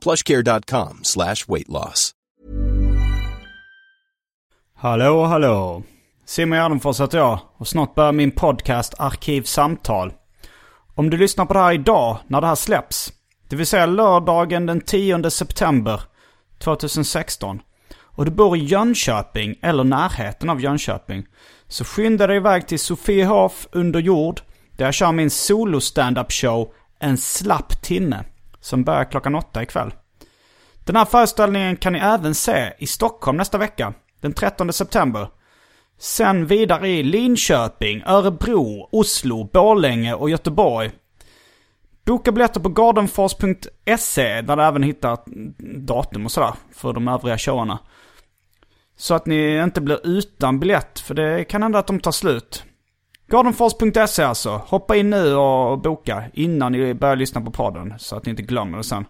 plushcare.com slash weight loss. Hallå, hallå. Simon Gärdenfors heter jag och snart börjar min podcast Arkivsamtal. Om du lyssnar på det här idag när det här släpps, det vill säga lördagen den 10 september 2016 och du bor i Jönköping eller närheten av Jönköping så skynda dig iväg till Sofiehof under jord där jag kör min solo stand-up show En slapp timme som börjar klockan åtta ikväll. Den här föreställningen kan ni även se i Stockholm nästa vecka, den 13 september. Sen vidare i Linköping, Örebro, Oslo, Borlänge och Göteborg. Boka biljetter på gardenfors.se där du även hittar datum och sådär för de övriga showarna. Så att ni inte blir utan biljett, för det kan hända att de tar slut. Gardenfors.se alltså. Hoppa in nu och boka innan ni börjar lyssna på podden så att ni inte glömmer det sen.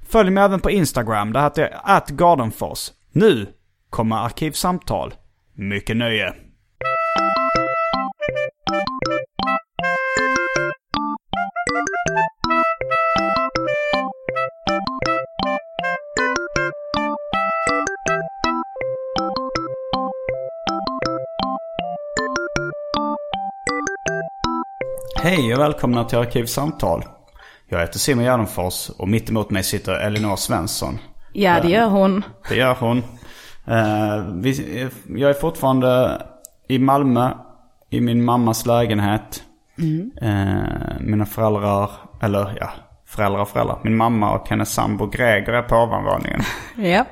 Följ mig även på Instagram. Det heter atgardenfors. Nu kommer Arkivsamtal. Mycket nöje. Hej och välkomna till Arkivsamtal. Jag heter Simon Gärdenfors och mitt emot mig sitter Elinor Svensson. Ja, det gör hon. Det gör hon. Eh, vi, jag är fortfarande i Malmö i min mammas lägenhet. Eh, mina föräldrar, eller ja, föräldrar och föräldrar. Min mamma och hennes sambo Greger är på ovanvåningen. Ja.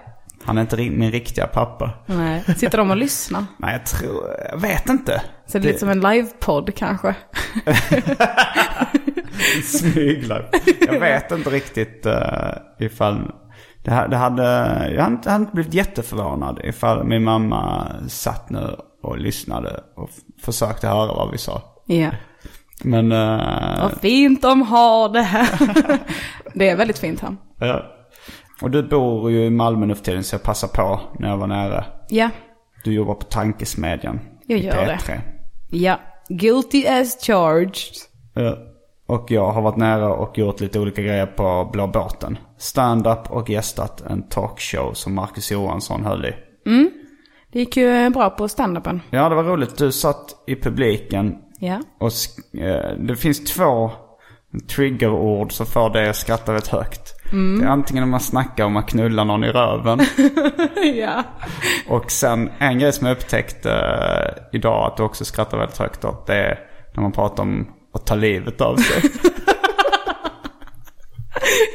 Han är inte min riktiga pappa. Nej. Sitter de och lyssnar? Nej, jag tror, jag vet inte. Så det är lite som en livepodd kanske. Smyglar. Jag vet inte riktigt uh, ifall... Det, det hade, jag hade inte, hade inte blivit jätteförvånad ifall min mamma satt nu och lyssnade och försökte höra vad vi sa. Ja. Men... eh, Vad fint de har det här. det är väldigt fint här. ja. Och du bor ju i Malmö nu för tiden så jag passar på när jag var nära. Ja. Du jobbar på Tankesmedjan. Jag gör det. P3. Ja. Guilty as charged. Ja. Och jag har varit nära och gjort lite olika grejer på Blå båten. Stand-up och gästat en talkshow som Marcus Johansson höll i. Det gick ju bra på standupen. Ja, det var roligt. Du satt i publiken Ja. och eh, det finns två triggerord som får dig att skratta rätt högt. Det är antingen när man snackar om att knulla någon i röven. ja. och sen en grej som jag upptäckte eh, idag att du också skrattar väldigt högt åt. Det är när man pratar om att ta livet av sig.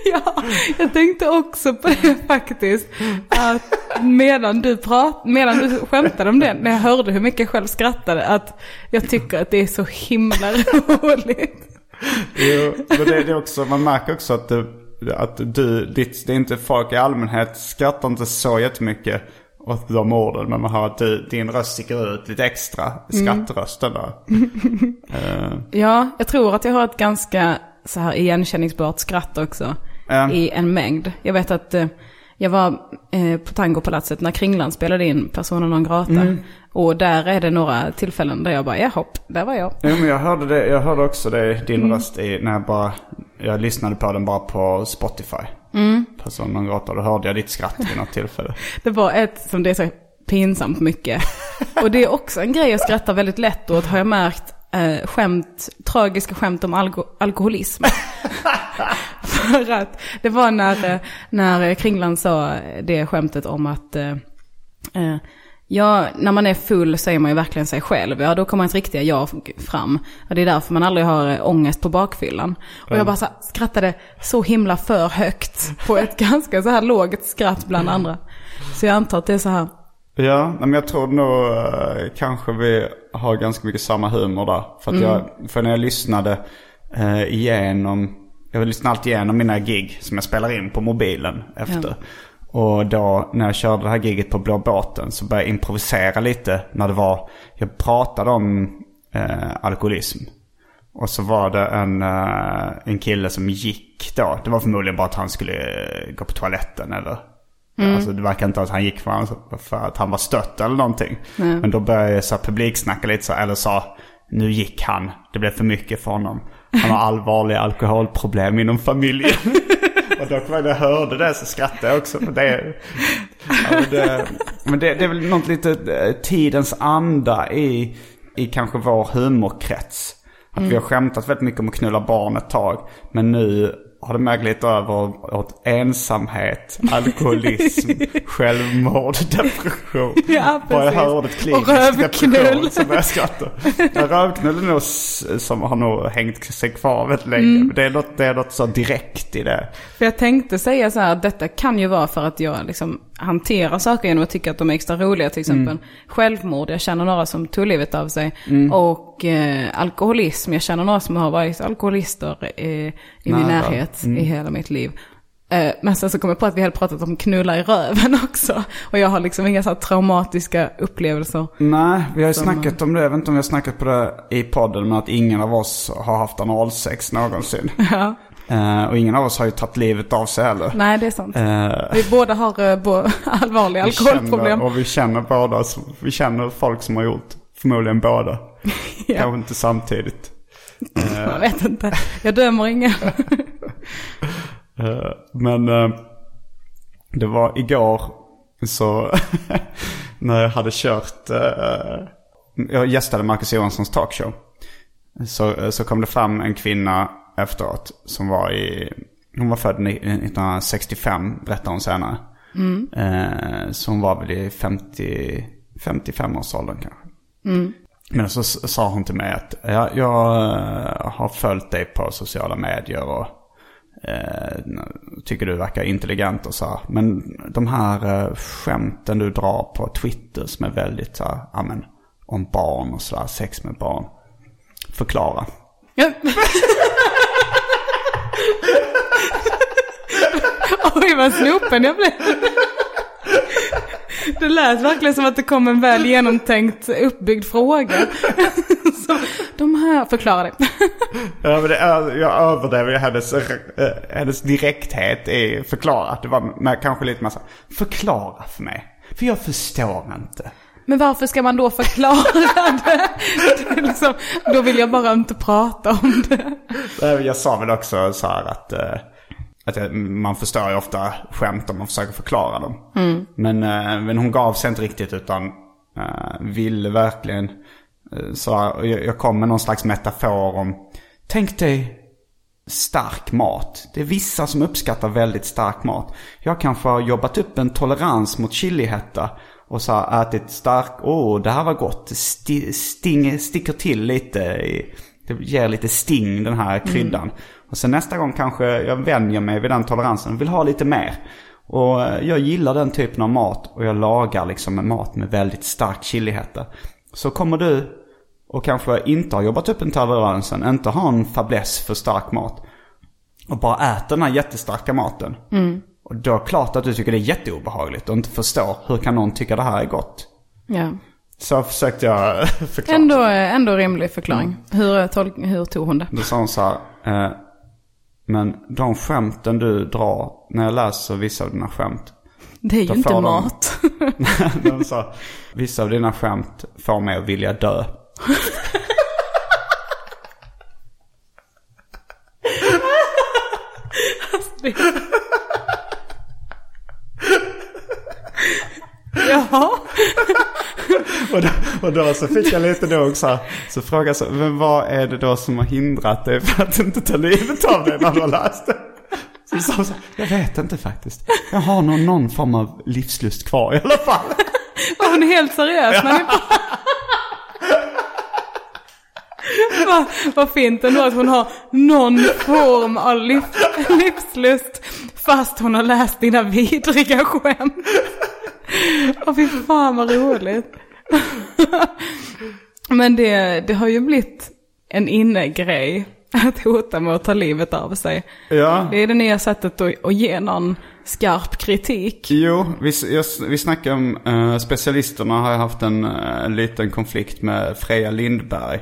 Ja, jag tänkte också på det faktiskt. Att medan du, prat, medan du skämtade om det, när jag hörde hur mycket jag själv skrattade, att jag tycker att det är så himla roligt. Jo, men det är också, man märker också att, du, att du, ditt, det är inte folk i allmänhet skrattar inte så jättemycket åt de orden. Men man hör att du, din röst sticker ut lite extra. Skrattrösten där. Eh, Ja, jag tror att jag har ett ganska så här igenkänningsbart skratt också. Ja. I en mängd. Jag vet att eh, jag var eh, på Tangopalatset när Kringlan spelade in Persona non grata. Och där är det några tillfällen där jag bara, ja hopp, där var jag. Jo men jag hörde det, jag hörde också det, din röst i, när jag bara, jag lyssnade på den bara på Spotify. Mm. På sån gata, då hörde jag ditt skratt vid något tillfälle. Det var ett som det är så pinsamt mycket. Och det är också en grej jag skrattar väldigt lätt åt har jag märkt. Eh, skämt, tragiska skämt om alko alkoholism. För att det var när, när Kringland sa det skämtet om att eh, eh, Ja, när man är full så är man ju verkligen sig själv. Ja, då kommer ens riktiga jag fram. Och det är därför man aldrig har eh, ångest på bakfyllan. Och jag bara så här, skrattade så himla för högt på ett ganska så här lågt skratt bland andra. Så jag antar att det är så här. Ja, men jag tror nog uh, kanske vi har ganska mycket samma humor där. För, att jag, för när jag lyssnade uh, igenom, jag lyssnar alltid igenom mina gig som jag spelar in på mobilen efter. Och då när jag körde det här giget på Blå båten så började jag improvisera lite när det var, jag pratade om uh, alkoholism. Och så var det en, uh, en kille som gick då. Det var förmodligen bara att han skulle uh, gå på toaletten eller Alltså det verkar inte att han gick för, han- för att han var stött eller någonting. Men då började så här publiksnacka lite så, eller sa nu gick han, det blev för mycket för honom. Han har allvarliga alkoholproblem inom familjen. Och då när jag hörde det så skrattade jag också. För det, men det, men det, det är väl något lite eh, tidens anda i, i kanske vår humorkrets. Att vi har skämtat väldigt mycket om att knulla barn ett tag. Men nu har det möglat lite över åt ensamhet, alkoholism, självmord, depression. Ja, Bara jag precis. hör ordet Och klinisk depression så börjar jag skratta. Rövknull är nog som har nog hängt sig kvar väldigt länge. Mm. Det, är något, det är något så direkt i det. För jag tänkte säga så här, att detta kan ju vara för att jag liksom hanterar saker genom att tycka att de är extra roliga. Till exempel självmord, jag känner några som tog livet av sig. Och eh, alkoholism, jag känner några som har varit alkoholister eh, i min närhet i hela mitt liv. Eh, men sen så kom jag på att vi hade pratat om knulla i röven också. Och jag har liksom inga så här traumatiska upplevelser. Nej, vi har ju Som- snackat om det. Jag vet inte om vi har snackat på det i podden. Men att ingen av oss har haft analsex någonsin. Ja. Eh, och ingen av oss har ju tagit livet av sig heller. Nej, det är sant. Eh, Vi båda har bo- allvarliga alkoholproblem. Känner, och vi känner båda, vi känner folk som har gjort förmodligen båda. Ja. Kanske inte samtidigt. Jag vet inte. Jag dömer ingen. Eh, Men eh, det var igår så när jag hade kört, eh, jag gästade Marcus Johanssons talkshow. Så, så kom det fram en kvinna efteråt som var i, hon var född ni- 1965 berättade hon senare. Eh, så hon var väl i 50, 55-årsåldern kanske. Men så sa hon till mig att ja, jag eh, har följt dig på sociala medier och eh, tycker du verkar intelligent och så här. Men de här eh, skämten du drar på Twitter som är väldigt så här, ja men, om barn och sådär, sex med barn. Förklara. Ja. Oj, vad snopen jag blev. Det lät verkligen som att det kom en väl genomtänkt uppbyggd fråga. Så, de här, förklara det. Ja, men det jag överdriver hennes, eh, hennes direkthet i förklara. Det var med, kanske lite massa, förklara för mig. För jag förstår inte. Men varför ska man då förklara det? det liksom, då vill jag bara inte prata om det. Jag sa väl också så här att, eh, att jag- man förstår ju ofta skämt om man försöker förklara dem. Men, eh, men hon gav sig inte riktigt utan eh, ville verkligen. eh, Så jag, jag kom med någon slags metafor om, tänk dig stark mat. Det är vissa som uppskattar väldigt stark mat. Jag kanske har jobbat upp en tolerans mot chilihetta. Och så har ätit stark, åh det här var gott. Det sti, sting, sticker till lite. I, det ger lite sting den här kryddan. Och sen nästa gång kanske jag vänjer mig vid den toleransen och vill ha lite mer. Och eh, jag gillar den typen av mat och jag lagar liksom en mat med väldigt stark chilihetta. Så kommer du och kanske inte har jobbat upp en toleransen, inte har en fäbless för stark mat. Och bara äter den här jättestarka maten. Och då är det klart att du tycker det är jätteobehagligt och inte förstår hur kan någon tycka det här är gott. Ja. Så försökte jag förklara. Ändå, ändå rimlig förklaring. Hur, tolk, hur tog hon det? Då sa hon så här. Eh, men de skämten du drar, när jag läser vissa av dina skämt. Det är ju inte de- mat. De sa, vissa av dina skämt får mig att vilja dö. Jaha. Och, då, så fick jag lite då så här, så frågade jag så, men vad är det då som har hindrat dig för att inte ta livet av dig när du har läst det? Så så här, jag vet inte faktiskt. Jag har nog någon form av livslust kvar i alla fall. Var hon helt seriös när ni Vad, vad fint ändå att hon har någon form av liv, livslust fast hon har läst dina vidriga skämt. Åh fy fan vad roligt. Men det, det har ju blivit en innegrej att hota med att ta livet av sig. Ja. Det är det nya sättet att, att ge någon skarp kritik. Jo, vi, jag, vi snackar om uh, specialisterna har haft en uh, liten konflikt med Freja Lindberg.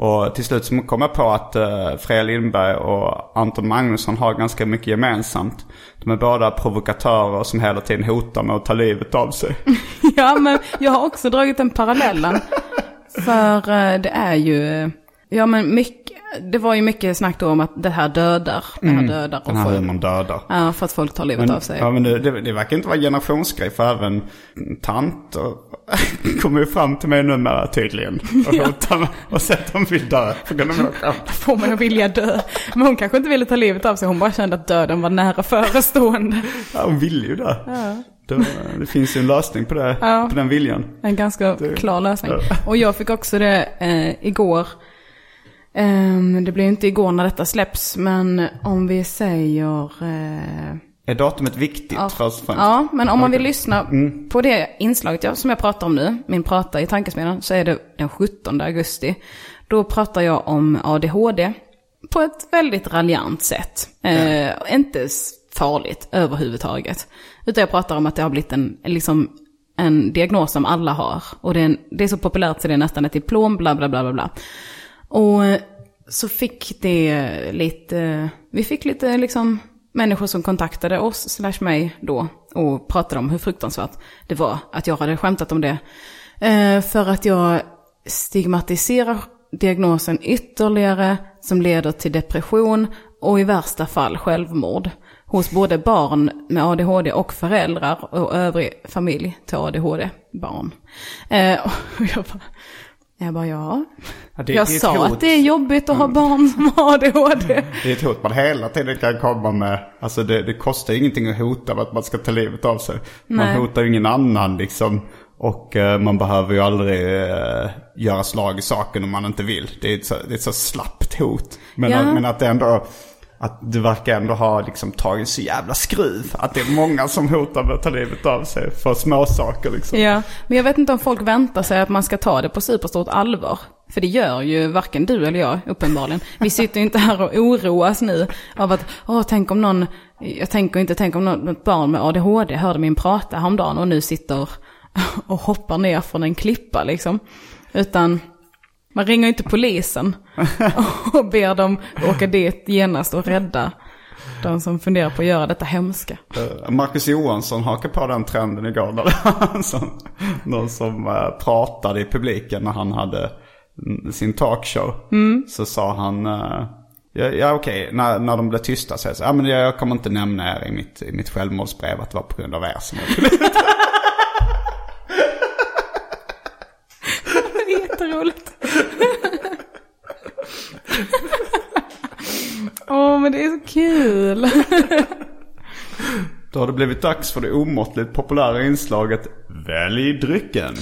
Och till slut så kom jag på att uh, Freja Lindberg och Anton Magnusson har ganska mycket gemensamt. De är båda provokatörer som hela tiden hotar med att ta livet av sig. Ja, men jag har också dragit den parallellen. För eh, det är ju, ja men mycket, det var ju mycket snack då om att det här dödar, det här dödar. Den här folk, humorn dödar. ja, för att folk tar livet Men, av sig. ja, men det, det, det verkar inte vara en generationsgrej för även tanter kommer ju fram till mig numera tydligen. Och hotar med och säger att de vill dö mina skämt. Får man att vilja dö. Men hon kanske inte ville ta livet av sig, hon bara kände att döden var nära förestående. Ja, hon vill ju det. Det, det finns ju en lösning på, det, Ja. på den viljan. En ganska klar lösning. Och jag fick också det eh, igår. Ehm, det blir inte igår när detta släpps, men om vi säger... Eh, Är datumet viktigt ja, först och ja, men om man vill lyssna på det inslaget jag, som jag pratar om nu, min prata i tankesmedjan, så är det den 17 augusti. Då pratar jag om ADHD på ett väldigt raljant sätt. Eh, inte s- farligt överhuvudtaget. Utan jag pratar om att det har blivit en, liksom, en diagnos som alla har. Och det är, en, det är så populärt så det är nästan ett diplom, bla bla bla bla bla. Och eh, så fick det lite, eh, vi fick lite liksom människor som kontaktade oss, slash mig då, och pratade om hur fruktansvärt det var att jag hade skämtat om det. Eh, för att jag stigmatiserar diagnosen ytterligare, som leder till depression och i värsta fall självmord. Hos både barn med ADHD och föräldrar och övrig familj till ADHD-barn. Eh, och jag bara, jag bara ja. Ja, det- jag det sa att det är jobbigt att ha barn som har ADHD. Det är ett hot man hela tiden kan komma med. Alltså det, det kostar ingenting att hota med att man ska ta livet av sig. Man Nej. hotar ju ingen annan liksom. Och eh, man behöver ju aldrig eh, göra slag i saken om man inte vill. Det är ett så, det är ett så slappt hot. Men, Ja. men att det ändå, att du verkar ändå ha liksom tagit så jävla skruv. Att det är många som hotar med att ta livet av sig för småsaker liksom. Ja, men jag vet inte om folk väntar sig att man ska ta det på superstort allvar. För det gör ju varken du eller jag uppenbarligen. Vi sitter ju inte här och oroas nu av att, åh tänk om någon, jag tänker inte, tänk om något barn med ADHD hörde min prata häromdagen och nu sitter och hoppar ner från en klippa liksom. Utan man ringer inte polisen och ber dem åka dit genast och rädda de som funderar på att göra detta hemska. Eh, Marcus Johansson hakade på den trenden igår. En sån- någon som eh, pratade i publiken när han hade mm, sin talkshow. Så sa han, eh, ja, ja okej, när, när de blev tysta så jag så, ja men jag kommer inte nämna er i mitt, i mitt självmordsbrev att det var på grund av er som jag tog livet." Jätteroligt. Åh, men det är så kul. Då har det blivit dags för det omåttligt populära inslaget Välj drycken.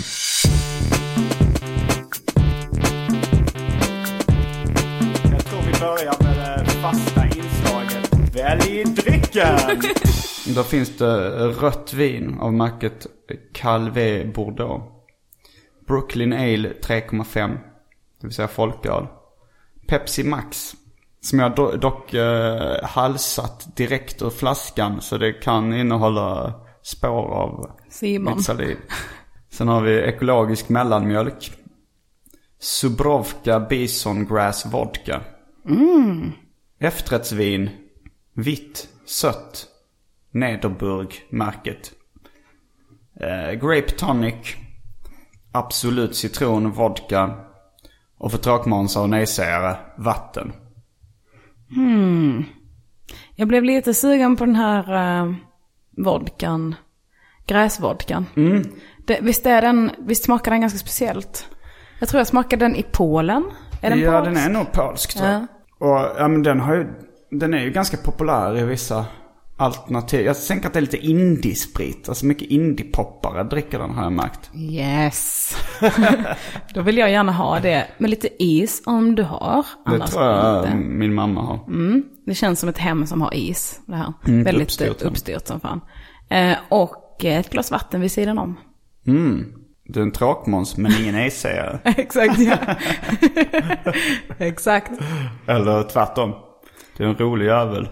Jag tror vi börjar med det fasta inslaget Välj drycken! Då finns det rött vin av märket Calvé Bordeaux. Brooklyn Ale 3,5. Det vill säga folköl. Pepsi Max. Som jag do- dock eh, halsat direkt ur flaskan. Så det kan innehålla spår av Simon. mitt saliv. Sen har vi ekologisk mellanmjölk. Subrovka Bison Grass Vodka. Efterrättsvin. Vitt. Sött. Nederburg-märket. Eh, grape tonic. Absolut citron, vodka. Och för tråkmånsar och nejsägare, vatten. Jag blev lite sugen på den här uh, vodkan. gräsvodkan. Mm. Det, visst, är den, visst smakar den ganska speciellt? Jag tror jag smakade den i Polen. Är den ja, polsk? den är nog polsk tror jag. Och ja, men den har ju, den är ju ganska populär i vissa alternativ. Jag tänker att det är lite indiesprit. Alltså mycket indiepoppare dricker den har jag märkt. Yes. Då vill jag gärna ha det med lite is om du har. Det tror jag inte. min mamma har. Det känns som ett hem som har is. Det här. Mm, Väldigt uppstyrt uppstyrt, som fan. Eh, och ett glas vatten vid sidan om. Mm. Det är en tråkmåns men ingen nejsägare. Exakt, ja. Exakt. Eller tvärtom. Du är en rolig jävel.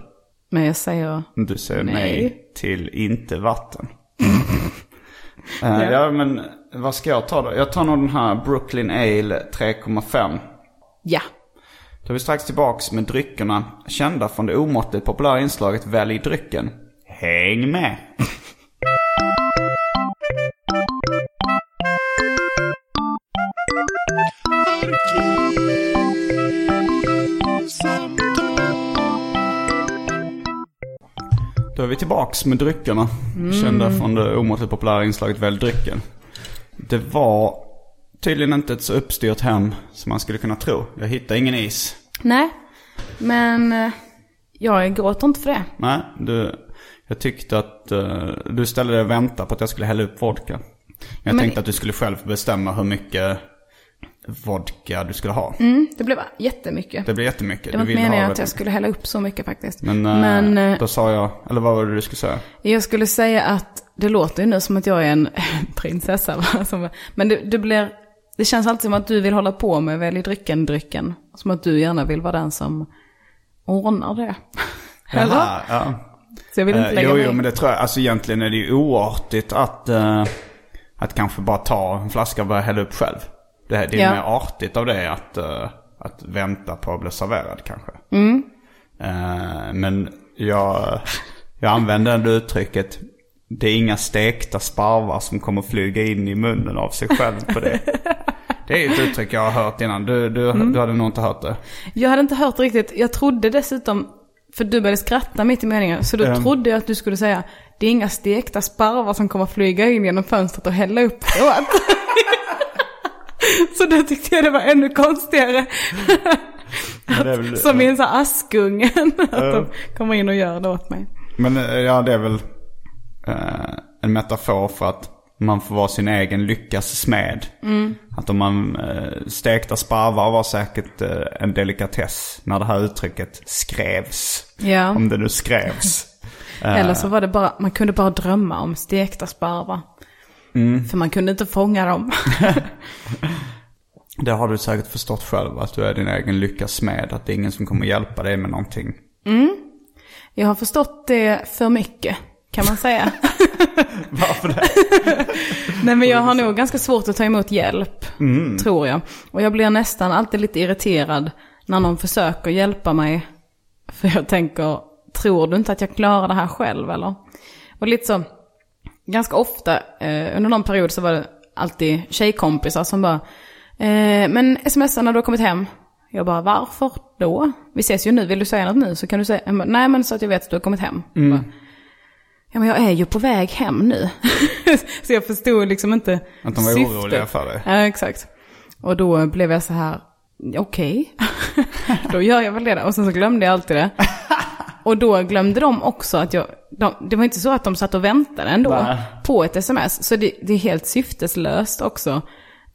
Men jag säger, Du säger nej, Nej. till inte vatten. Eh, ja. men vad ska jag ta då? Jag tar nog den här Brooklyn Ale 3,5. ja. Då är vi strax tillbaks med dryckerna. Kända från det omåttligt populära inslaget Välj drycken. Häng med! är vi tillbaks med dryckerna. Kända från det omåttligt populära inslaget Välj drycken. Det var tydligen inte ett så uppstyrt hem som man skulle kunna tro. Jag hittade ingen is. Nej, men eh, jag gråter inte för det. Nej, du, jag tyckte att eh, du ställde dig och väntade på att jag skulle hälla upp vodka. Jag Men- tänkte att du skulle själv bestämma hur mycket vodka du skulle ha. Mm, det blev jättemycket. Det blir jättemycket. Det var inte meningen att jag skulle hälla upp så mycket faktiskt. Men, eh, Men eh, då sa jag, eller vad var det du skulle säga? jag skulle säga att det låter ju nu som att jag är en prinsessa. Va? Men det, det blir, det känns alltid som att du vill hålla på med välj drycken-drycken. Som att du gärna vill vara den som ordnar det. Eller? Jaha, ja. Så jag vill inte Eh, lägga jo, mig jo, i. men det tror jag. Alltså egentligen är det ju oartigt att, eh, att kanske bara ta en flaska och börja hälla upp själv. Det, det är Ja. mer artigt av det att, eh, att vänta på att bli serverad kanske. Mm. Eh, men jag, jag använder ändå uttrycket det är inga stekta sparvar som kommer flyga in i munnen av sig själv på det. Det är ett uttryck jag har hört innan. Du, du, Mm. du hade nog inte hört det. Jag hade inte hört riktigt. Jag trodde dessutom, för du började skratta mitt i meningen, så då Ehm. trodde jag att du skulle säga det är inga stekta sparvar som kommer flyga in genom fönstret och hälla upp det. Så då tyckte jag det var ännu konstigare. Är väl, Som i en sån här Askungen. Att de kommer in och gör det åt mig. men eh, ja, det är väl eh, en metafor för att man får vara sin egen lyckas smed. Mm. Att om man uh, stekta sparvar var säkert en delikatess när det här uttrycket skrevs. Ja. Om det nu skrevs. Eller så var det bara, man kunde bara drömma om stekta sparvar. Mm. För man kunde inte fånga dem. Det har du säkert förstått själv, att du är din egen lyckas smed. Att det är ingen som kommer hjälpa dig med någonting. Jag har förstått det för mycket, kan man säga. Varför det? Nej men jag har nog ganska svårt att ta emot hjälp, tror jag. Och jag blir nästan alltid lite irriterad när någon försöker hjälpa mig. För jag tänker, tror du inte att jag klarar det här själv eller? Och lite så, ganska ofta eh, under någon period så var det alltid tjejkompisar som bara, eh, men smsa när du har kommit hem. Jag bara, varför då? Vi ses ju nu, vill du säga något nu så kan du säga, nej men så att jag vet att du har kommit hem. Bara, Ja men jag är ju på väg hem nu. så jag förstod liksom inte Att de var syftet. oroliga för dig. Ja exakt. Och då blev jag så här, okej. då gör jag väl det. Och sen så glömde jag alltid det. Och då glömde de också att jag, de, det var inte så att de satt och väntade ändå Nej. på ett sms. Så det, det är helt syfteslöst också.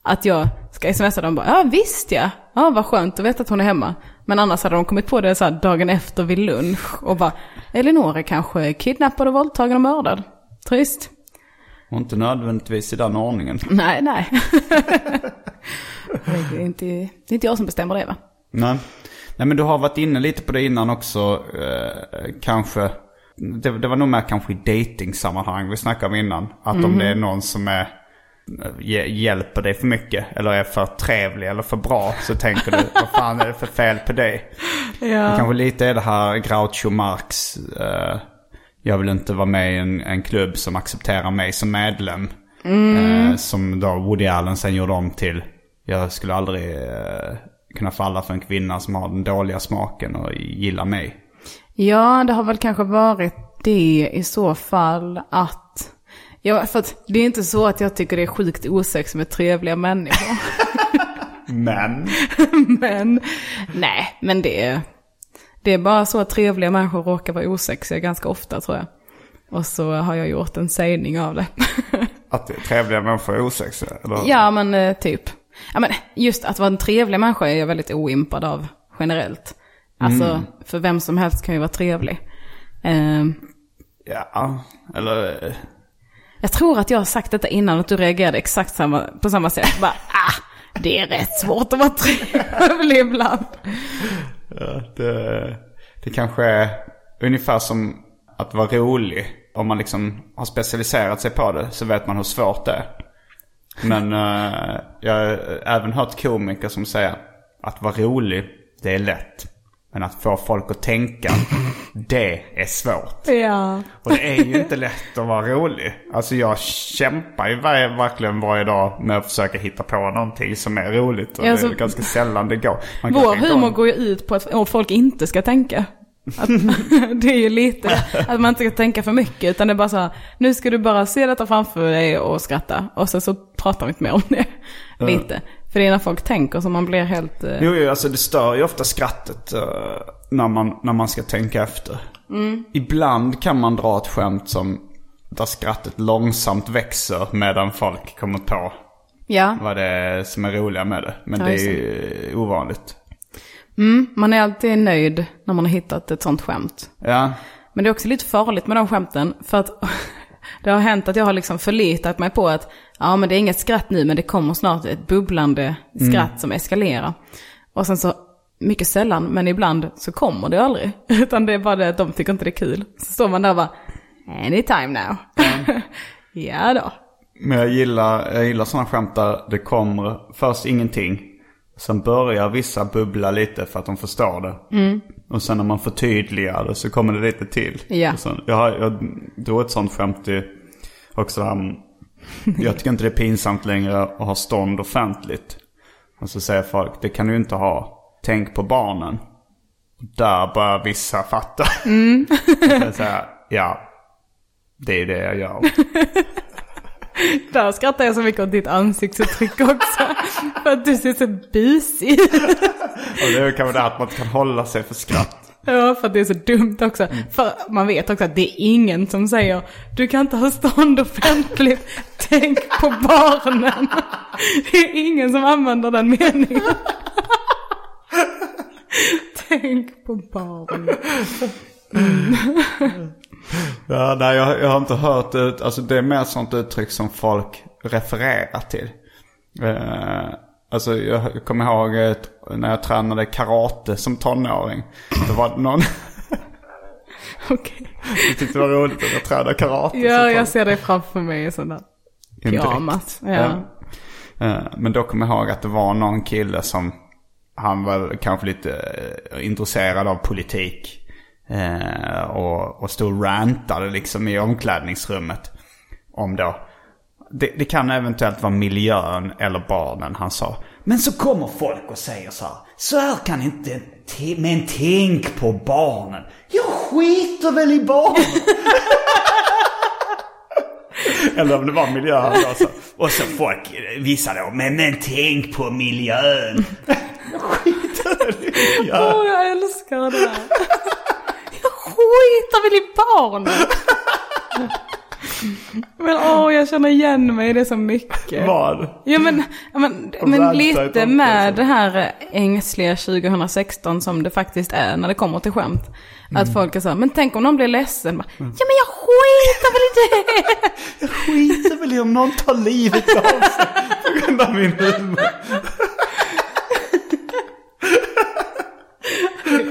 Att jag ska smsa dem bara, ja visst ja, ja vad skönt att veta att hon är hemma. Men annars hade de kommit på det så här dagen efter vid lunch och bara, Elinor är kanske kidnappad och våldtagen och mördad. Trist. Och inte nödvändigtvis i den ordningen. Nej, nej. det, är inte, det är inte jag som bestämmer det va? Nej. Nej men du har varit inne lite på det innan också. Eh, kanske. Det, det var nog mer kanske i datingsammanhang vi snackade om innan. Att om det är någon som är hj- hjälper dig för mycket. Eller är för trevlig eller för bra. Så tänker du, vad fan är det för fel på dig? Det Ja. kanske lite är det här Groucho Marx. eh, jag vill inte vara med i en, en klubb som accepterar mig som medlem. Eh, som då Woody Allen sen gjorde om till. Jag skulle aldrig eh, kunna falla för en kvinna som har den dåliga smaken och gillar mig. Ja, det har väl kanske varit det i så fall att Ja, för att det är inte så att jag tycker det är sjukt osex med trevliga människor. Men. men, nej, men det är, det är bara så att trevliga människor råkar vara osexiga ganska ofta tror jag. Och så har jag gjort en sägning av det. Att trevliga människor är osexiga? Eller? ja, men eh, typ. Ja, men just att vara en trevlig människa är jag väldigt oimpad av generellt. Alltså, Mm. för vem som helst kan ju vara trevlig. Ehm, Ja, eller... eh, jag tror att jag har sagt detta innan att du reagerade exakt samma, på samma sätt. Bara, ah, det är rätt svårt att vara trevlig ibland. Ja, det, det kanske är ungefär som att vara rolig. Om man liksom har specialiserat sig på det så vet man hur svårt det är. Men eh, jag har även hört komiker som säger att vara rolig, det är lätt. Men att få folk att tänka, det är svårt. Ja. Och det är ju inte lätt att vara rolig. Alltså jag kämpar ju varje, verkligen varje dag med att försöka hitta på någonting som är roligt. Och Ja, så- det är ganska sällan det går. Man Vår humor går ju ut på att folk inte ska tänka. Att, det är ju lite att man inte ska tänka för mycket utan det är bara så här, nu ska du bara se detta framför dig och skratta. Och sen så pratar vi inte mer om det. Lite. För det är när folk tänker som man blir helt... eh, Jo, jo, alltså det stör ju ofta skrattet eh, när, man, när man ska tänka efter. Ibland kan man dra ett skämt som där skrattet långsamt växer medan folk kommer på Ja, vad det är som är roliga med det. Men Ja, det är ju ovanligt. Man är alltid nöjd när man har hittat ett sånt skämt. Ja, Men det är också lite farligt med de skämten. För att det har hänt att jag har liksom förlitat mig på att ja men det är inget skratt nu men det kommer snart ett bubblande skratt som eskalerar. Och sen så, mycket sällan men ibland så kommer det aldrig. Utan det är bara det att de tycker inte det är kul. Så står man där och bara, anytime now. ja då. men jag gillar, jag gillar sådana skämt där det kommer först ingenting. Sen börjar vissa bubbla lite för att de förstår det. Och sen när man förtydligar det så kommer det lite till. Ja. Sen, jag, har- jag drog ett sånt skämt i, också där, jag tycker inte det är pinsamt längre att ha stånd offentligt. Och så säger folk, det kan du inte ha. Tänk på barnen. Där börjar vissa fatta. Mm. jag säger, ja, det är det jag gör. Där skrattar jag så mycket åt ditt ansiktsuttryck också. för att du ser så busig Och det är kanske det att man inte kan hålla sig för skratt. Ja, för att det är så dumt också. För man vet också att det är ingen som säger du kan inte ha stånd offentligt, tänk på barnen. Det är ingen som använder den meningen. Tänk på barnen. Ja, nej, jag, jag har inte hört det. Alltså det är mer sånt uttryck som folk refererar till. Eh, alltså jag kommer ihåg när jag tränade karate som tonåring. Då var det någon Okej. som tyckte det var roligt att jag tränade karate. Ja, jag ser dig framför mig i sådana pyjamas. riktigt. Ja. Eh, Men då kommer jag ihåg att det var någon kille som, han var kanske lite eh, intresserad av politik eh, Och, och stod och rantade liksom i omklädningsrummet. Om då, det, det kan eventuellt vara miljön eller barnen han sa. Men så kommer folk och säger så här. Så här kan inte, men tänk på barnen. Jag skiter väl i barnen. Eller om det var miljön då så. Och så folk, vissa då, men, men tänk på miljön. Jag skiter väl i miljön. Åh, jag älskar det här. Skiter väl i barnen. Men åh, jag känner igen mig i det så mycket. Vad? Ja men, men, men lite med liksom. det här ängsliga 2016 som det faktiskt är när det kommer till skämt. Mm. Att folk är så här, men tänk om någon blir ledsen. Bara, Ja men jag skiter väl i det. Jag skiter väl i om någon tar livet av sig på grund av min humor.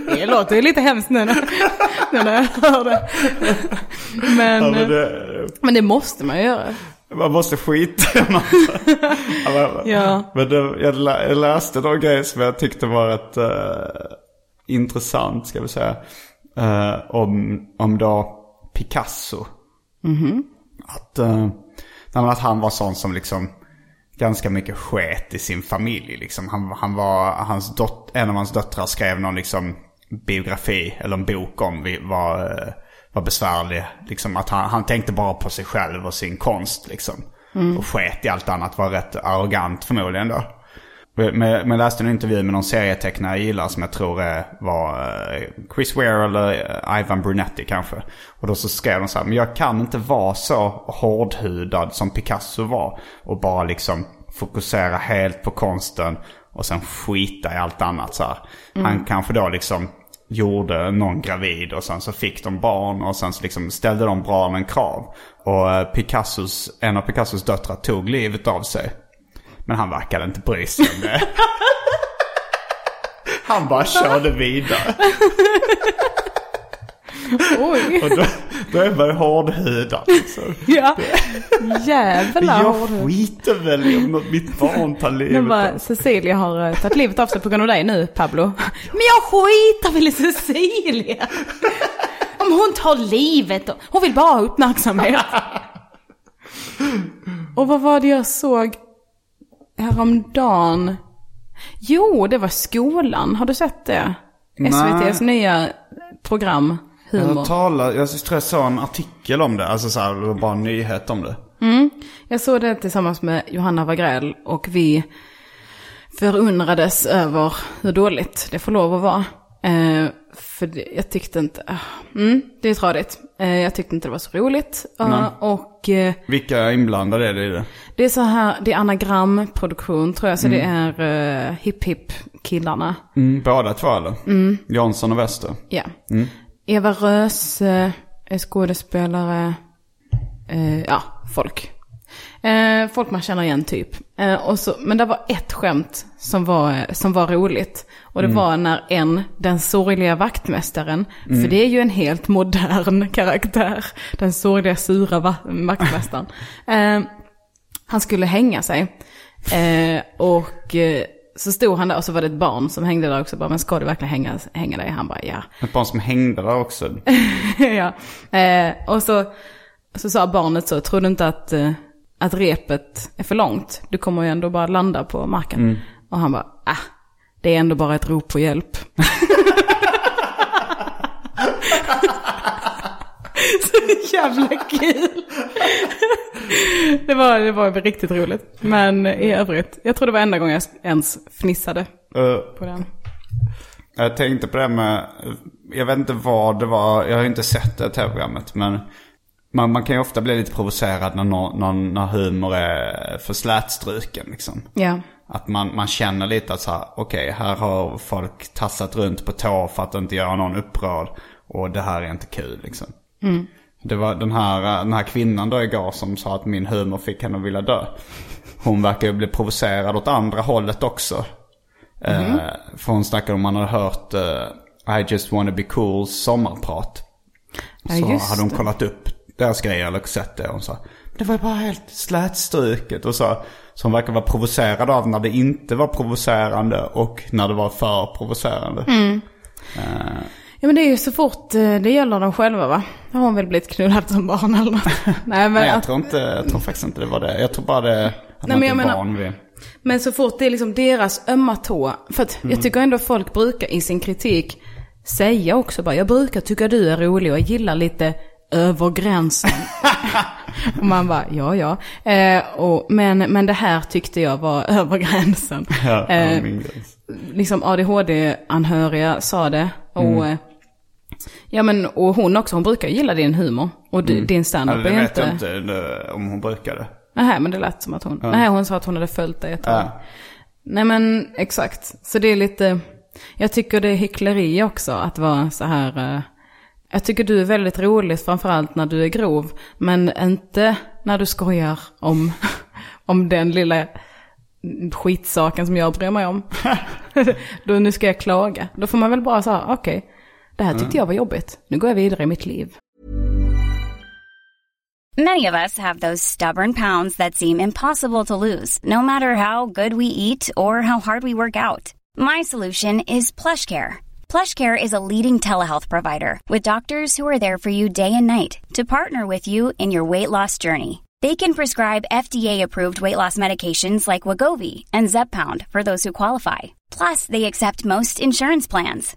Det låter ju lite hemskt nu när, nu när jag hör det. Men, Ja, men det, men det måste man ju göra. man måste skita i. Ja, men- Ja. Men det, jag, lä- jag läste någon grej som jag tyckte var rätt eh, intressant, ska vi säga. Eh, om, om då Picasso. Att, uh, nej, men att han var sån som liksom ganska mycket sket i sin familj. Liksom. Han, han var, hans dot, en av hans döttrar skrev någon liksom biografi eller en bok om vad, var besvärlig. Liksom att han, han tänkte bara på sig själv och sin konst liksom. Och sket i allt annat, var rätt arrogant förmodligen då. Men men läste en intervju med någon serietecknare jag gillar som jag tror är, var eh, Chris Ware eller eh, Ivan Brunetti kanske. Och då så skrev de så här, men jag kan inte vara så hårdhudad som Picasso var. Och bara liksom fokusera helt på konsten och sen skita i allt annat så här. Han kanske då liksom gjorde någon gravid och sen så fick de barn och sen så liksom ställde de barnen krav. Och eh, Picassos, en av Picassos döttrar tog livet av sig. Men han verkade inte bry sig om det. Han bara körde vidare. Oj, Och då, då är man hårdhudad. Liksom. ja. Jävlar. Jag skiter väl i om mitt barn tar livet bara, av sig. Cecilia har eh, tagit livet av sig på grund av dig nu, Pablo. Men jag skiter väl i Cecilia. Om hon tar livet, hon vill bara ha uppmärksamhet. Och vad var det jag såg häromdagen? Jo, det var skolan. Har du sett det? SVTs nya program, Humor. Jag, talar, jag tror jag såg en artikel om det. Alltså så här, det var bara en nyhet om det. Jag såg det tillsammans med Johanna Wagrell och vi förundrades över hur dåligt det får lov att vara. Eh, för det, jag tyckte inte, ah, mm, det är tradigt. Eh, jag tyckte inte det var så roligt. Uh, Nej. och eh, Vilka inblandade är det i det? Det är så här, det är anagramproduktion tror jag, så det är uh, hip hip killarna. Mm, båda två eller? Jansson och Wester. Ja. Eva Röse är skådespelare. Eh, ja, folk. Eh, folk man känner igen typ. Eh, och så, men det var ett skämt som var, som var roligt. Och det var när en, den sorgliga vaktmästaren, för det är ju en helt modern karaktär, den sorgliga sura va- vaktmästaren. Han skulle hänga sig. Eh, och eh, så stod han där och så var det ett barn som hängde där också. Bara, men ska du verkligen hänga, hänga dig? Han bara, ja. Ett barn som hängde där också. ja. Eh, och så, så sa barnet så, tror du inte att, eh, att repet är för långt? Du kommer ju ändå bara landa på marken. Och han bara, ah, det är ändå bara ett rop på hjälp. så jävla kul. det, var, det var riktigt roligt. Men i övrigt, jag tror det var enda gången jag ens fnissade Eh, på den. Jag tänkte på det med, jag vet inte vad det var, jag har inte sett det tv-programmet men man, man kan ju ofta bli lite provocerad när, nå- när, humor är för slätstruken liksom. Ja. Att man, man känner lite att så här, okej här har folk tassat runt på tå för att inte göra någon upprörd. Och det här är inte kul liksom. Det var den här, den här kvinnan då igår som sa att min humor fick henne att vilja dö. Hon verkar ju bli provocerad åt andra hållet också. Eh, för hon snackade om man hade hört eh, I just wanna be cool sommarprat. Ja, så hade hon det. kollat upp deras grejer eller sett det. Och hon sa det var bara helt slätstruket. Och så, så hon verkar vara provocerad av när det inte var provocerande och när det var för provocerande. Mm. Ja men det är ju så fort eh, det gäller dem själva va? Har hon väl blivit knullad som barn eller något? Nej men, Nej jag att, tror, inte, jag tror faktiskt inte det var det. Jag tror bara det att Nej, man inte är menar- van vid. men så fort det är liksom deras ömma tå. För att Mm. jag tycker ändå folk brukar i sin kritik säga också bara, jag brukar tycka du är rolig och jag gillar lite över gränsen. och man bara, ja ja. Eh, och, men, men det här tyckte jag var över gränsen. Ja, Eh, liksom ADHD-anhöriga sa det. Och, Mm. Eh, ja, men, och hon också, hon brukar gilla din humor. Och du, din standup Mm. Ja, det är vet inte... jag inte det, om hon brukade. Nej, men det lät som att hon... Nej, hon sa att hon hade följt dig ett tag. Ja. Nej, men exakt. Så det är lite... Jag tycker det är hyckleri också att vara så här... eh, Jag tycker du är väldigt rolig, framförallt när du är grov. Men inte när du skojar om, om den lilla skitsaken som jag bryr mig om. Då nu ska jag klaga. Då får man väl bara säga, okej, det här tyckte jag var jobbigt. Nu går jag vidare i mitt liv. Many of us have those stubborn pounds that seem impossible to lose, no matter how good we eat or how hard we work out. My solution is PlushCare. PlushCare is a leading telehealth provider with doctors who are there for you day and night to partner with you in your weight loss journey. They can prescribe FDA-approved weight loss medications like Wagovi and Zepbound for those who qualify. Plus, they accept most insurance plans.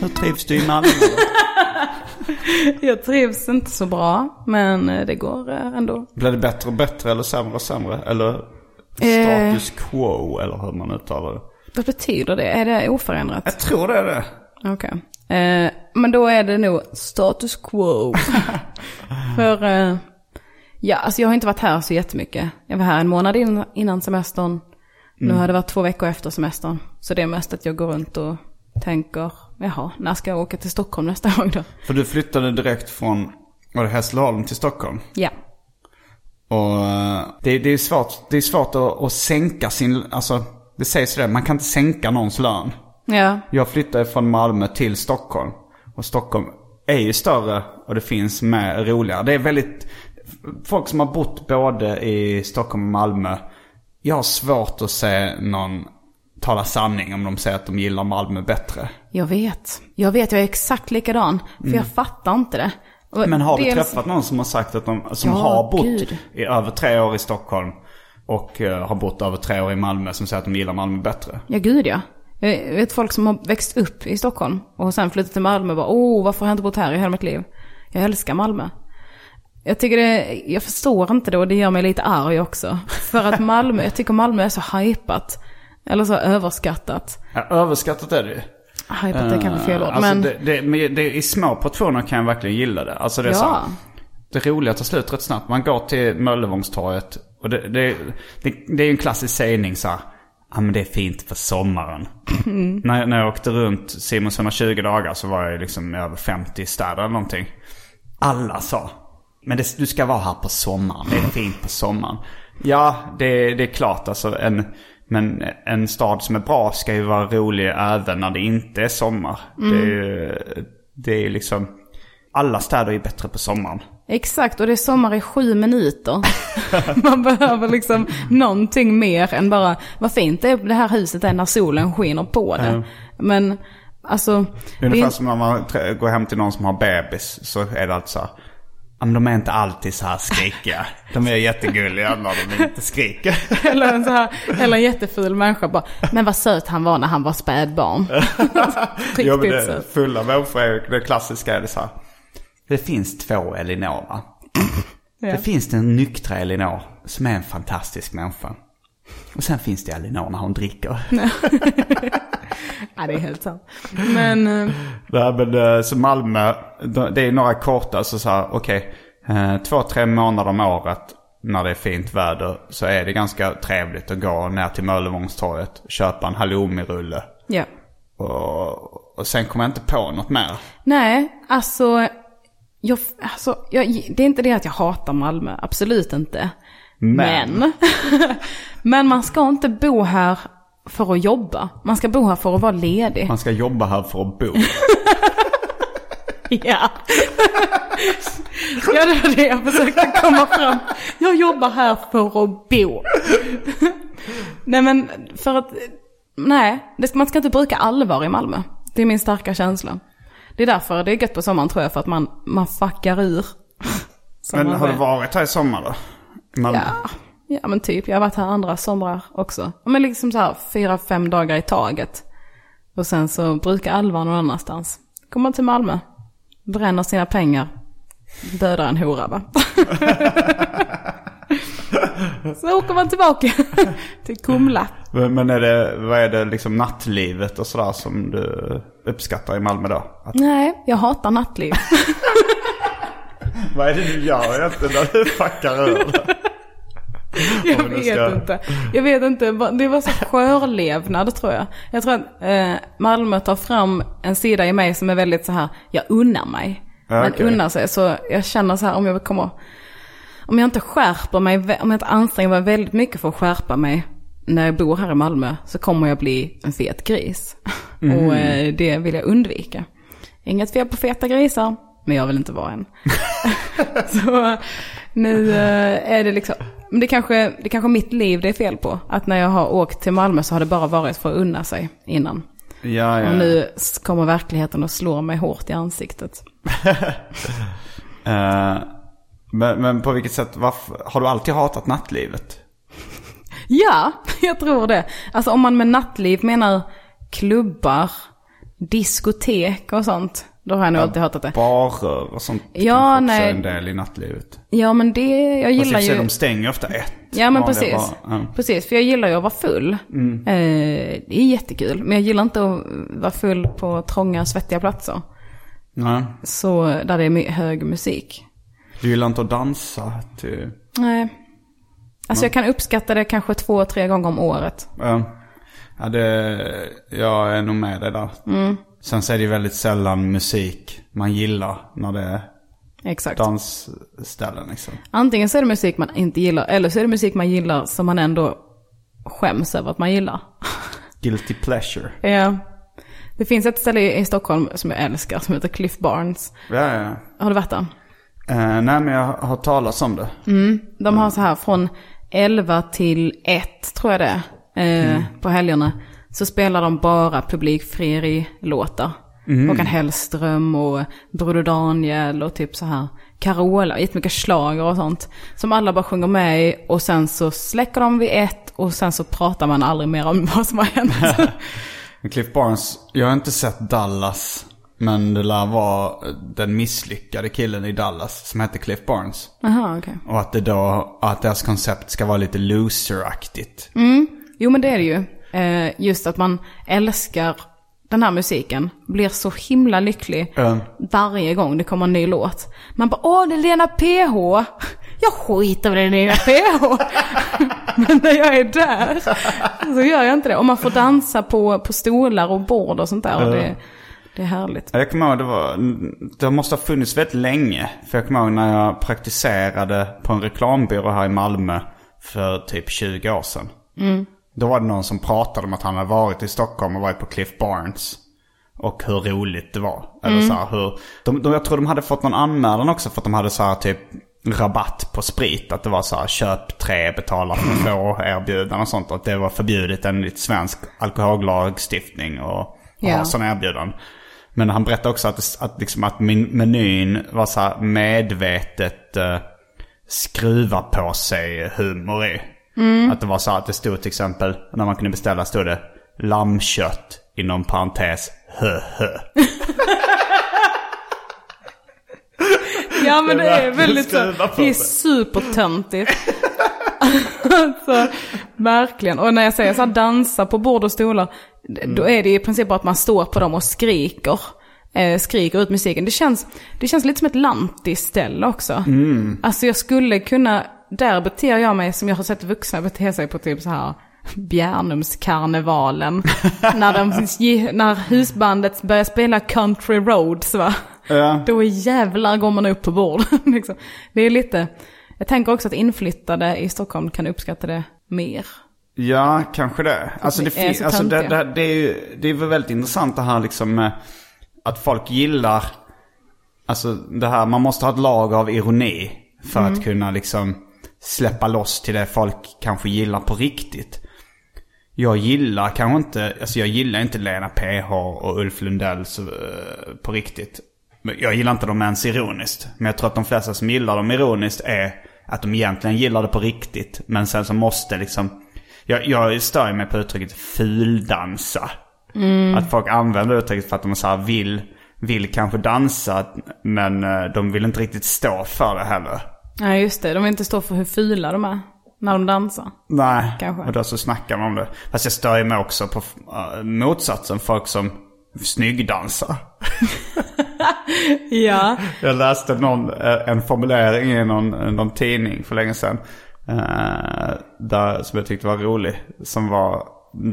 Hur trivs du i Malmö? Jag trivs inte så bra, men eh, det går eh, ändå. Blir det bättre och bättre eller sämre och sämre? Eller Eh. status quo eller hur man uttalar det? Vad betyder det? Är det oförändrat? Jag tror det är det. Okej. Eh, men då är det nog status quo. För, eh, ja, alltså jag har inte varit här så jättemycket. Jag var här en månad in, innan semestern. Nu har det varit två veckor efter semestern. Så det är mest att jag går runt och tänker, jaha, när ska jag åka till Stockholm nästa gång då? För du flyttade direkt från, var det Hässleholm till Stockholm? Ja. Och eh, det, det är svårt, det är svårt att, att sänka sin, alltså det sägs det, man kan inte sänka någons lön. Ja, Jag flyttade från Malmö till Stockholm. Och Stockholm är ju större och det finns mer roliga. Det är väldigt, folk som har bott både i Stockholm och Malmö. Jag har svårt att se någon tala sanning om de säger att de gillar Malmö bättre. jag vet. Jag vet, jag är exakt likadan. För jag fattar inte det. Och Mm. Men har du dels- träffat någon som har sagt att de, som Ja, har bott gud. i över tre år i Stockholm och eh, har bott över tre år i Malmö som säger att de gillar Malmö bättre? Ja, gud ja. Jag vet folk som har växt upp i Stockholm och sen flyttat till Malmö och bara, åh, varför har jag inte bott här i hela mitt liv? Jag älskar Malmö. Jag tycker det, jag förstår inte det och det gör mig lite arg också. För att Malmö, jag tycker Malmö är så hypat. Eller så överskattat. Ja, överskattat är det ju. Hypat är kanske fel ord, Alltså men det, det, det, I små portioner kan jag verkligen gilla det. Alltså det är Ja. så Det roliga tar slut rätt snabbt. Man går till Möllevångstorget. Och det, det, det, är ju en klassisk sägning så här. Ja men det är fint för sommaren. Mm. när, jag- när jag åkte runt Simons 120 dagar så var jag liksom över 50 städer eller någonting. Alla sa. Men det, du ska vara här på sommaren. Det är fint på sommaren. Ja, det, det är klart alltså. En, men en stad som är bra ska ju vara rolig även när det inte är sommar. Det är ju det är ju liksom... Alla städer är bättre på sommaren. exakt. Och det är sommar i sju minuter. Man behöver liksom någonting mer än bara, vad fint det, är, det här huset är när solen skiner på det. Men alltså... det är Ungefär inte- som när man går hem till någon som har bebis så är det alltså så här. "Ja, men de är inte alltid så här skrikiga. De är jättegulliga när de inte skriker. Eller en, så här, eller en jätteful människa bara, men vad söt han var när han var spädbarn. Riktigt Jo, men det, fulla människor är det klassiska är det så här. Det finns två Elinor va? Det finns den nyktra Elinor som är en fantastisk människa. Och sen finns det Elinor när hon dricker. Ja, det är helt sant. Men, eh, Nej men eh, så Malmö, det är några korta så så här, okej. eh, två, tre månader om året när det är fint väder så är det ganska trevligt att gå ner till Möllevångstorget, köpa en halloumirulle. ja. Och, och sen kommer jag inte på något mer. Nej, alltså, jag, alltså jag, det är inte det att jag hatar Malmö, absolut inte. Men. Men, men man ska inte bo här för att jobba. Man ska bo här för att vara ledig. Man ska jobba här för att bo. Ja. ja, det var det jag försökte komma fram. Jag jobbar här för att bo. nej, men för att, nej, man ska inte bruka allvar i Malmö. Det är min starka känsla. Det är därför det är gött på sommaren tror jag, för att man, man fuckar ur. Men har du varit här i sommar då? I Malmö? Ja, ja men typ. Jag har varit här andra somrar också. Men liksom så här fyra, fem dagar i taget. Och sen så brukar Alva någon annanstans. Kommer till Malmö, bränner sina pengar, dödar en hora va. så åker man tillbaka till Kumla. Men men är det, vad är det liksom nattlivet och sådär som du uppskattar i Malmö då? Att, Nej, jag hatar nattliv. vad är det du gör egentligen när du fuckar ur? Jag vet ska- inte. Jag vet inte. Det var så skörlevnad tror jag. Jag tror att eh, Malmö tar fram en sida i mig som är väldigt så här, jag unnar mig. Ja, Men okej. unnar sig. Så jag känner så här om jag kommer, om jag inte skärper mig, om jag inte anstränger mig väldigt mycket för att skärpa mig när jag bor här i Malmö så kommer jag bli en fet gris. Mm. Och eh, det vill jag undvika. Inget fel på feta grisar, men jag vill inte vara en. så nu eh, är det liksom, men det kanske, det kanske mitt liv det är fel på. Att när jag har åkt till Malmö så har det bara varit för att unna sig innan. Ja, ja. Och nu kommer verkligheten och slår mig hårt i ansiktet. Eh, men, men på vilket sätt, varför, har du alltid hatat nattlivet? Ja, jag tror det. Alltså om man med nattliv menar klubbar, diskotek och sånt. Då har jag nog alltid hatat det. Barer och sånt Ja, nej. en del i nattlivet. Ja men det, jag Fast gillar sig, ju... de stänger ofta ett. Ja men precis. barer. Ja. Precis, för jag gillar ju att vara full. Eh, det är jättekul. Men jag gillar inte att vara full på trånga, svettiga platser. Nej. Så där det är hög musik. Du gillar inte att dansa till... Nej. Alltså jag kan uppskatta det kanske två, tre gånger om året. Ja. Ja, det, jag är nog med dig där. Mm. Sen så är det ju väldigt sällan musik man gillar när det är Exakt. dansställen liksom. Antingen så är det musik man inte gillar, eller så är det musik man gillar som man ändå skäms över att man gillar. Guilty pleasure. Ja. Det finns ett ställe i Stockholm som jag älskar som heter Cliff Barnes. Ja, ja. Har du varit där? Eh, nej men jag har talas om det. De har så här från 11 till 1 tror jag det är, eh, på helgerna. Så spelar de bara publikfrieri-låtar. Håkan Hellström och Broder Daniel och typ så här Carola, jättemycket schlager och sånt. Som alla bara sjunger med i och sen så släcker de vid ett och sen så pratar man aldrig mer om vad som har hänt. Cliff Barnes, jag har inte sett Dallas. Men det lär vara den misslyckade killen i Dallas som heter Cliff Barnes. Jaha, okej. Och att det då, att deras koncept ska vara lite loser-aktigt. Jo men det är det ju. Eh, just att man älskar den här musiken. Blir så himla lycklig Ja. varje gång det kommer en ny låt. Man bara, åh det är Lena PH. Jag skiter väl i Lena PH. men när jag är där så gör jag inte det. Och man får dansa på, på stolar och bord och sånt där. Och det, det är härligt. Jag kommer ihåg, det, var, det måste ha funnits väldigt länge. För jag kommer ihåg när jag praktiserade på en reklambyrå här i Malmö för typ 20 år sedan. Då var det någon som pratade om att han hade varit i Stockholm och varit på Cliff Barnes. Och hur roligt det var. Eller så här, hur, de, de, jag tror de hade fått någon anmälan också för att de hade så här typ rabatt på sprit. Att det var så här köp tre, betala för två erbjudanden och sånt. Att det var förbjudet enligt svensk alkohollagstiftning och, och Ja. ha sådana erbjudanden. Men han berättade också att, att, liksom att min, menyn var så här medvetet eh, skruva på sig humor i. Att det var så att det stod till exempel, när man kunde beställa stod det lammkött inom parentes hö hö. Ja men det är väldigt så, det är supertöntigt. alltså, verkligen. Och när jag säger så här dansa på bord och stolar, då är det i princip bara att man står på dem och skriker. Eh, skriker ut musiken. Det känns, det känns lite som ett lantisställe också. Alltså jag skulle kunna, där beter jag mig som jag har sett vuxna bete sig på typ så här Bjärnumskarnevalen. när, de, när husbandet börjar spela Country Roads va. Ja. Då jävlar går man upp på bord. liksom. Det är lite, jag tänker också att inflyttade i Stockholm kan uppskatta det mer. Ja, kanske det. Alltså det, så alltså det, det, det är ju det är väl väldigt intressant det här liksom att folk gillar, alltså det här, man måste ha ett lag av ironi för att kunna liksom släppa loss till det folk kanske gillar på riktigt. jag gillar kanske inte, alltså jag gillar inte Lena PH och Ulf Lundell så, eh, på riktigt. Jag gillar inte dem ens ironiskt. Men jag tror att de flesta som gillar dem ironiskt är att de egentligen gillar det på riktigt. Men sen så måste liksom, jag, jag stör mig på uttrycket fuldansa. Att folk använder uttrycket för att de så här vill, vill kanske dansa men eh, de vill inte riktigt stå för det heller. Nej just det, de vill inte stå för hur fula de är när de dansar. Nej, Kanske. och då så snackar man om det. Fast jag stör mig också på uh, motsatsen. Folk som snyggdansar. Ja. Jag läste någon, eh, en formulering i någon, någon tidning för länge sedan. eh, där, som jag tyckte var rolig. Som var,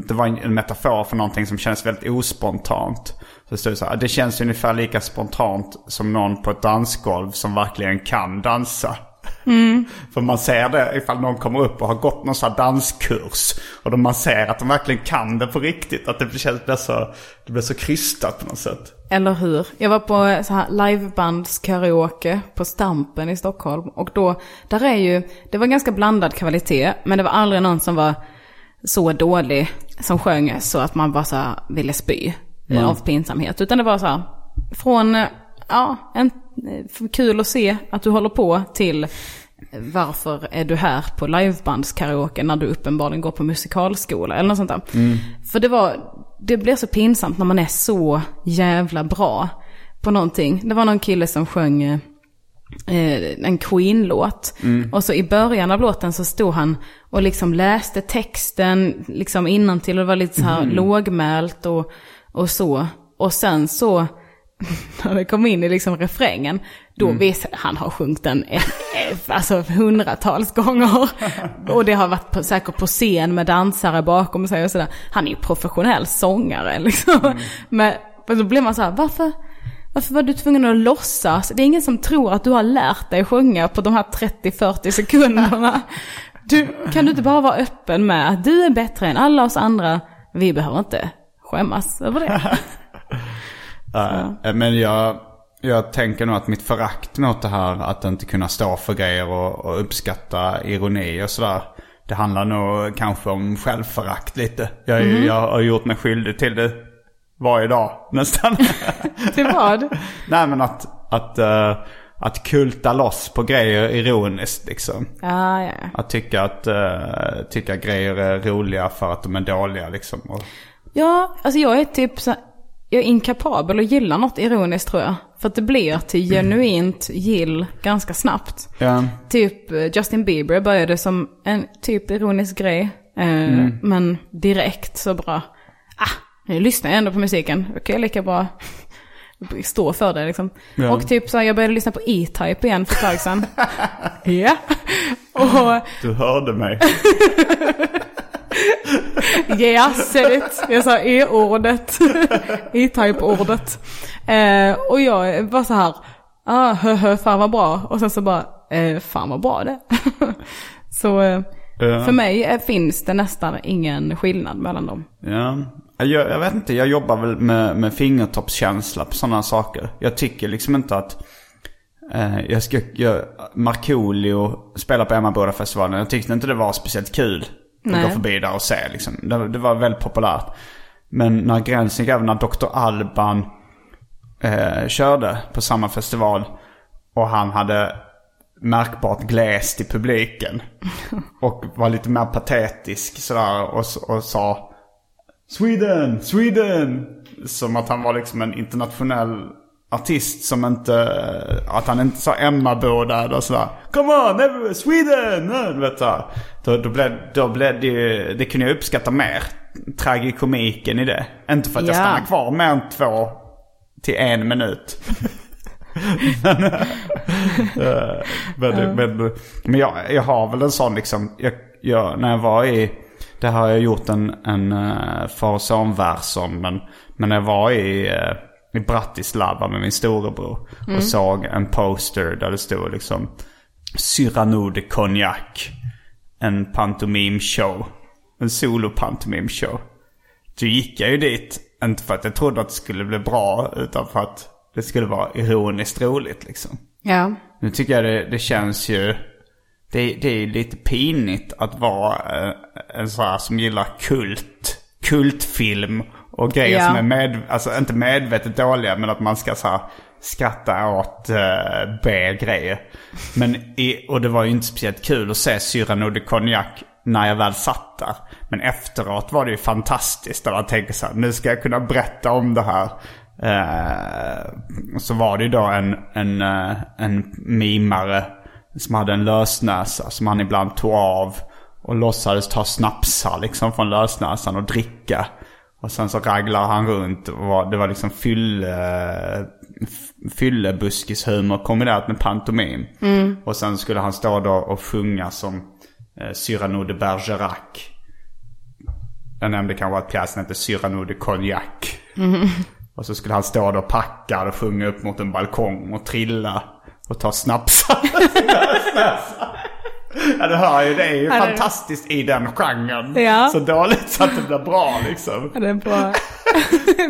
det var en metafor för någonting som känns väldigt ospontant. Så det stod så här, det känns ungefär lika spontant som någon på ett dansgolv som verkligen kan dansa. För man ser det ifall någon kommer upp och har gått någon sån här danskurs. Och då man ser att de verkligen kan det på riktigt. Att det känns blir så, det blir så krystat på något sätt. Eller hur? Jag var på så här livebandskaraoke på Stampen i Stockholm. Och då, där är ju, det var ganska blandad kvalitet. Men det var aldrig någon som var så dålig som sjöng så att man bara så ville spy eh, av pinsamhet. Utan det var så här, från, ja, en, eh, kul att se att du håller på till eh, varför är du här på livebandskaraoke när du uppenbarligen går på musikalskola eller något sånt där. För det var, det blir så pinsamt när man är så jävla bra på någonting. Det var någon kille som sjöng eh, en Queen-låt. Och så i början av låten så stod han och liksom läste texten liksom innantill och det var lite så här lågmält och, och så. Och sen så, när det kom in i liksom refrängen, då visade han har sjungit den alltså hundratals gånger. och det har varit på, säkert på scen med dansare bakom sig och sådär. Han är ju professionell sångare liksom. Men, men då blir man så här, varför? Varför var du tvungen att låtsas? Det är ingen som tror att du har lärt dig sjunga på de här 30-40 sekunderna. Du, kan du inte bara vara öppen med att du är bättre än alla oss andra? Vi behöver inte skämmas över det. Eh, Men jag, jag tänker nog att mitt förakt mot det här, att inte kunna stå för grejer och, och uppskatta ironi och sådär. Det handlar nog kanske om självförakt lite. Jag, ju- jag har gjort mig skyldig till det varje dag nästan. Till vad? Nej men att, att, eh, att kulta loss på grejer ironiskt liksom. Ja, ja. Att tycka att uh, tycka grejer är roliga för att de är dåliga liksom. Och, Ja, alltså jag är typ så jag är inkapabel att gilla något ironiskt tror jag. För att det blir till genuint gill ganska snabbt. ja. Typ eh, Justin Bieber började som en typ ironisk grej. Eh, Men direkt så bra. Ah, nu lyssnar jag ändå på musiken. Då kan jag lika bra stå för det liksom. Ja. Och typ så här, jag började lyssna på E-Type igen för ett tag sedan. ja. Och Du hörde mig. Yeah, said it. Jag sa E-ordet. E-type-ordet. Eh, och jag var så här, ah, hö, hö, fan vad bra. Och sen så bara, eh, fan vad bra det. så eh, Ja. för mig eh, finns det nästan ingen skillnad mellan dem. Ja. Jag, jag vet inte, jag jobbar väl med, med fingertoppskänsla på sådana saker. Jag tycker liksom inte att... Eh, jag ska... Jag, Markoolio spelar på Emmaboda-festivalen. Jag tyckte inte det var speciellt kul Nej. gå förbi där och se liksom. Det, det var väldigt populärt. Men när gränsen gick över, när Dr. Alban eh, körde på samma festival. Och han hade märkbart gläst i publiken. Och var lite mer patetisk sådär och, och sa Sweden, Sweden! Som att han var liksom en internationell artist som inte, att han inte sa Emmaboda eller sådär. Come on, everybody, Sweden! Du vet så. Då, då blev, då blev det ju- det kunde jag uppskatta mer. Tragikomiken i det. Inte för att jag Ja. stannar kvar mer än två till en minut. men, eh, men, men, men jag, jag har väl en sån liksom, jag, jag, när jag var i, det har jag gjort en, en uh, far och son-vers om, men, men när jag var i, eh, i Bratislava med min storebror och såg en poster där det stod liksom Cyrano de Cognac. En pantomim-show. En solo-pantomim-show. Så gick jag ju dit, inte för att jag trodde att det skulle bli bra, utan för att det skulle vara ironiskt roligt liksom. Ja. Nu tycker jag det, det känns ju det, det är lite pinigt att vara eh, en sån här som gillar kult. Kultfilm och grejer Ja. som är med, alltså inte medvetet dåliga men att man ska så här skratta åt uh, B-grejer. Men i, och det var ju inte speciellt kul att se Syrran Eau de Cognac när jag väl satt där. Men efteråt var det ju fantastiskt där man tänker så här, nu ska jag kunna berätta om det här. Och så var det ju då en, en, eh, en mimare som hade en lösnäsa som han ibland tog av. Och låtsades ta snapsar liksom från lösnäsan och dricka. Och sen så raglar han runt och var, det var liksom fylle, fyllebuskishumor kombinerat med pantomim. Och sen skulle han stå då och sjunga som eh, Cyrano de Bergerac. Jag nämnde kanske att pjäsen hette Cyrano de Cognac. Och så skulle han stå då och packa och sjunga upp mot en balkong och trilla och ta snapsar. ja du hör ju, det är ju Ja, det- fantastiskt i den genren. Ja. Så dåligt så att det blir bra liksom. Ja, Det är bra.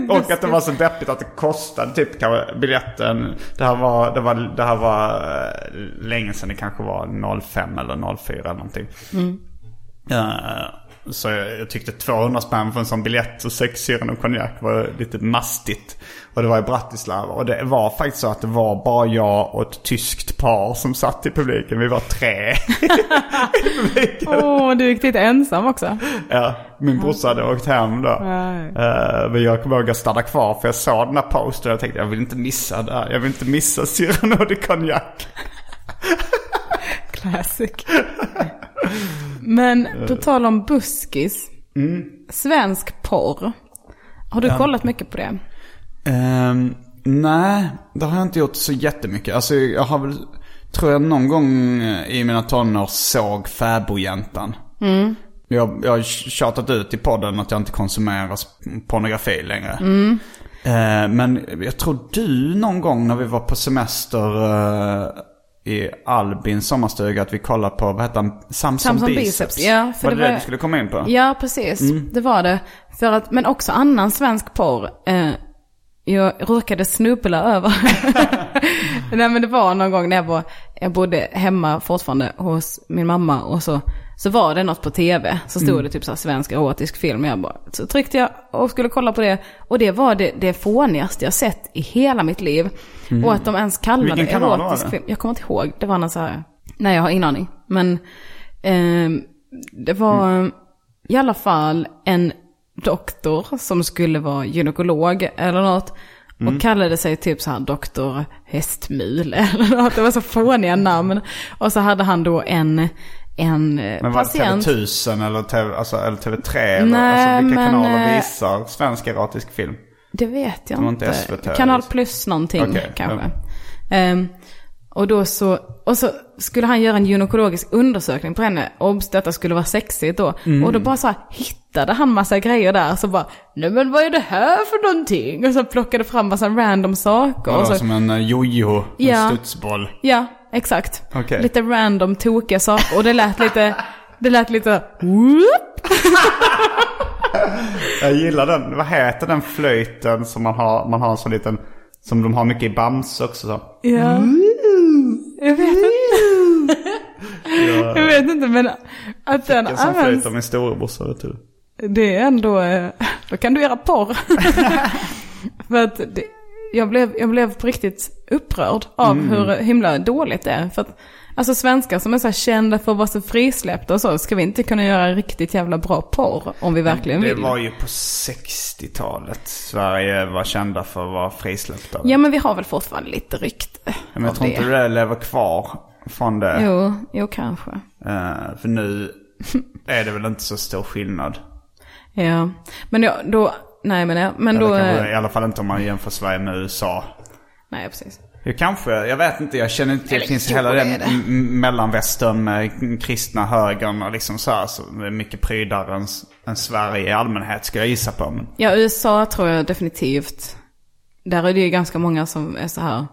Och att det var så deppigt att det kostade typ kanske biljetten. Det här var, det var, det här var eh, länge sedan, det kanske var 05 eller 04 eller någonting. Eh, så jag, jag tyckte 200 spänn för en sån biljett och sex syren och konjak var lite mastigt. Och det var i Bratislava. Och det var faktiskt så att det var bara jag och ett tyskt par som satt i publiken. Vi var tre i publiken. Åh, du gick dit ensam också. Ja, min brorsa hade åkt hem då. Eh, men jag kommer ihåg att stanna kvar för jag såg den här posten och jag tänkte jag vill inte missa det här. Jag vill inte missa Cyrano de Cognac. Classic. Men på tal om buskis. Svensk porr. Har du kollat mycket på det? Ehm, nej, det har jag inte gjort så jättemycket. Alltså jag har väl, tror jag någon gång i mina tonår såg Fäbodjäntan. Mm. Jag, jag har tjatat ut i podden att jag inte konsumerar pornografi längre. Mm. Eh, men jag tror du någon gång när vi var på semester eh, i Albins sommarstuga att vi kollade på, vad heter han? Samson, Samson Biceps. Biceps, ja, för var det det det var- du skulle komma in på? Ja, precis. Mm. Det var det. För att, men också annan svensk porr. Eh, jag råkade snubbla över. Nej men det var någon gång när jag, var, jag bodde hemma fortfarande hos min mamma och så, så var det något på tv. Så stod Mm. det typ så här svensk erotisk film. Jag bara, så tryckte jag och skulle kolla på det. Och det var det, det fånigaste jag sett i hela mitt liv. Och att de ens kallade Mm. Vilken var erotisk det? film. Jag kommer inte ihåg. Det var någon så här, nej jag har ingen aning. Men ehm, det var Mm. i alla fall en doktor som skulle vara gynekolog eller något. Mm. Och kallade sig typ så här doktor hästmul eller något. Det var så fåniga namn. Och så hade han då en, en eh, Men var det patient. TV1000 eller, TV, alltså, eller TV3? Eller, Nej, alltså, vilka men, kanaler eh, visar svensk erotisk film? Det vet jag Det inte. inte SVT, Kanal liksom. plus någonting Okej, kanske. Ehm, och då så, och så skulle han göra en gynekologisk undersökning på henne. Obs, detta skulle vara sexigt då. Mm. Och då bara så här hittade han massa grejer där. Så bara, nej men vad är det här för någonting? Och så plockade fram massa random saker. Ja, och så, som en eh, jojo, en Ja. studsboll. Ja, exakt. Okej. Lite random tokiga saker. Och det lät lite, det lät lite, whoop. Jag gillar den, vad heter den flöjten som man har, man har en sån liten, som de har mycket i Bamse också så. Ja. Jag vet inte. Jag vet inte men att den En sån flöjt används. av min storebrorsa vet du. Det är ändå, eh, då kan du göra porr. För att det, jag, blev, jag blev på riktigt upprörd av Mm. hur himla dåligt det är. För att, alltså svenskar som är så kända för att vara så frisläppta och så, ska vi inte kunna göra riktigt jävla bra porr om vi verkligen Det vill? var ju på 60-talet Sverige var kända för att vara frisläppta. Ja men vi har väl fortfarande lite rykte Men jag tror inte det lever kvar från det. Jo, jo kanske. Eh, för nu är det väl inte så stor skillnad. Ja, men då, då nej men, ja, men Eller då, kanske, eh, I alla fall inte om man jämför Sverige med USA. nej precis. Jo, kanske, jag vet inte, jag känner inte, det Eller finns hela det den det. mellanvästern med kristna högern och liksom så här. Så det är mycket prydare än, än Sverige i allmänhet ska jag gissa på. Men Ja, USA tror jag definitivt. Där är det ju ganska många som är så här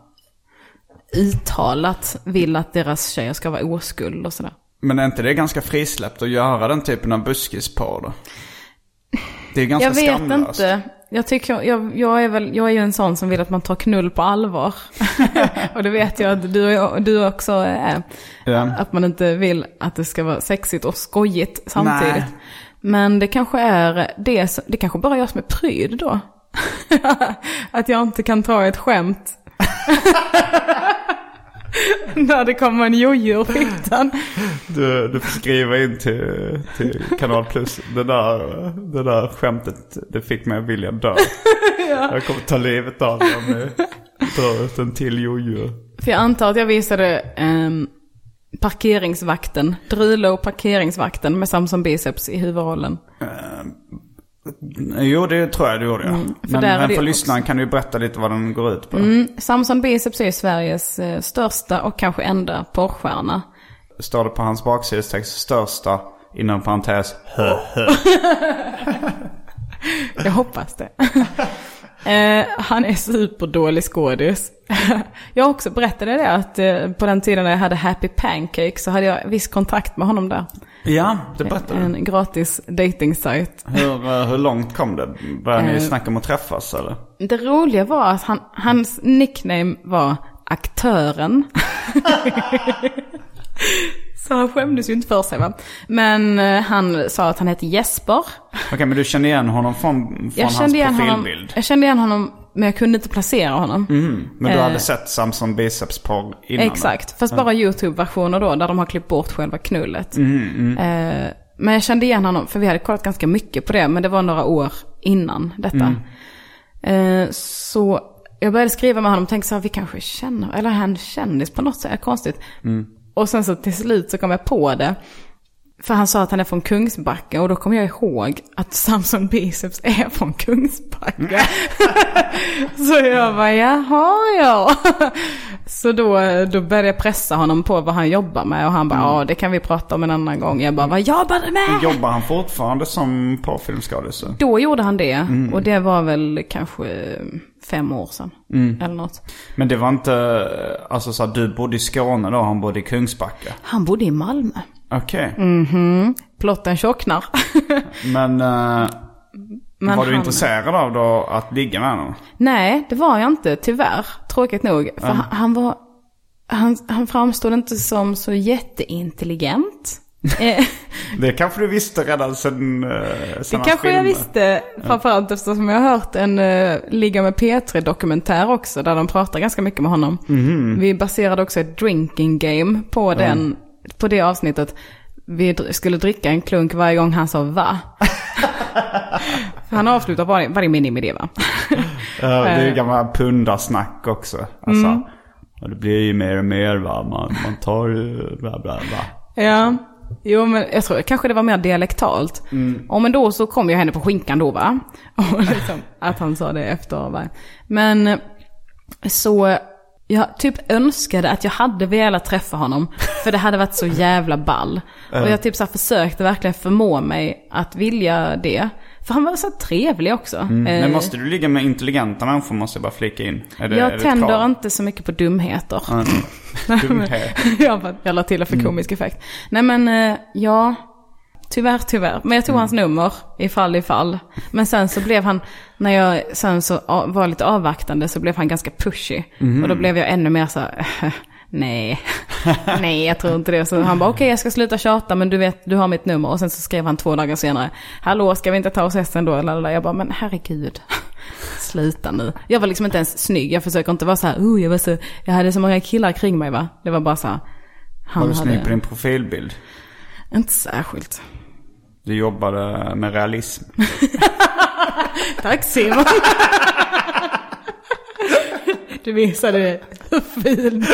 uttalat vill att deras tjejer ska vara oskuld och sådär. Men är inte det ganska frisläppt att göra den typen av buskisporr då? Det är ganska Jag vet skamlöst. inte. Jag tycker, jag, jag, är väl, jag är ju en sån som vill att man tar knull på allvar. och det vet jag att du, du också är. Ja. Att man inte vill att det ska vara sexigt och skojigt samtidigt. Nej. Men det kanske är det, det kanske bara jag som är pryd då. att jag inte kan ta ett skämt. När det kommer en jojo ur fittan. Du, du får skriva in till, till Kanal Plus. Det där, det där skämtet, det fick mig att vilja dö. Jag kommer ta livet av mig om jag drar ut en till jojo. För jag antar att jag visade ehm, parkeringsvakten, Drilo parkeringsvakten med Samson Biceps i huvudrollen. Jo, det tror jag du gjorde ja. Mm, för men men det för lyssnaren kan du berätta lite vad den går ut på. Mm, Samson Biceps är Sveriges eh, största och kanske enda porrstjärna. Står det på hans baksidestext största, inom parentes, hö, hö. Jag hoppas det. Eh, han är superdålig skådis. jag också berättade det att eh, på den tiden när jag hade Happy Pancake så hade jag viss kontakt med honom där. Ja, det berättade du. En gratis dating-sajt. Hur, eh, hur långt kom det? Började ni Eh. snacka om att träffas eller? Det roliga var att han, hans nickname var aktören. Så han skämdes ju inte för sig va. Men eh, han sa att han hette Jesper. Okej, men du kände igen honom från, från Jag hans igen honom, profilbild? jag kände igen honom men jag kunde inte placera honom. Men du Eh. hade sett Samson Biceps-porr innan? Exakt, fast bara YouTube-versioner då, där de har klippt bort själva knullet. Mm, Eh, men jag kände igen honom, för vi hade kollat ganska mycket på det, men det var några år innan detta. Mm. Eh, så jag började skriva med honom och tänkte så här, vi kanske känner, eller han kändis på något sätt, konstigt. Mm. Och sen så till slut så kom jag på det. För han sa att han är från Kungsbacka och då kom jag ihåg att Samson Biceps är från Kungsbacka. så jag bara, jaha ja. så då, då började jag pressa honom på vad han jobbar med och han bara, ja det kan vi prata om en annan gång. Jag bara, vad jobbar du med? Jobbar han fortfarande som porrfilmskådis? Då gjorde han det och det var väl kanske fem år sedan. Eller något. Men det var inte, alltså så att du bodde i Skåne då, han bodde i Kungsbacka? Han bodde i Malmö. Okej. Mm. Plotten tjocknar. Men, eh, Men var du han- intresserad av då att ligga med honom? Nej, det var jag inte, tyvärr. Tråkigt nog. För han, han var... Han, han framstod inte som så jätteintelligent. Eh, Det kanske du visste redan sen, det sen kanske jag visste, framförallt eftersom jag har hört en uh, Ligga med P3-dokumentär också, där de pratar ganska mycket med honom. Vi baserade också ett drinking game på, den, på det avsnittet. Vi skulle dricka en klunk varje gång han sa va. Han avslutar varje, varje mening med det va. Det är Eh. ju gamla pundarsnack också. Alltså, Mm. det blir ju mer och mer va, man, man tar ju bla bla bla. Ja, jo men jag tror kanske det var mer dialektalt. Och men då så kom jag henne på skinkan då va. Och liksom, att han sa det efter va. Men så jag typ önskade att jag hade velat träffa honom. För det hade varit så jävla ball. Och jag typ så försökte verkligen förmå mig att vilja det. För han var så trevlig också. Eh, Men måste du ligga med intelligenta människor måste jag bara flika in. Är det, är det jag ett tänder krav? inte så mycket på dumheter. Mm. Dumhet. jag la till det för komisk effekt. Nej men, eh, ja. Tyvärr, tyvärr. Men jag tog hans nummer i fall i fall. Men sen så blev han, när jag sen så var lite avvaktande så blev han ganska pushy. Och då blev jag ännu mer så här, nej, nej jag tror inte det. Så han bara, okej jag ska sluta tjata men du vet, du har mitt nummer. Och sen så skrev han två dagar senare, hallå ska vi inte ta oss hästen då? Eller, jag bara, men herregud. Sluta nu. Jag var liksom inte ens snygg. Jag försöker inte vara så här, oh, jag, var så, jag hade så många killar kring mig va. Det var bara så här. Han Var du hade, snygg på din profilbild? Inte särskilt. Du jobbade med realism. Tack Simon. du visade hur fin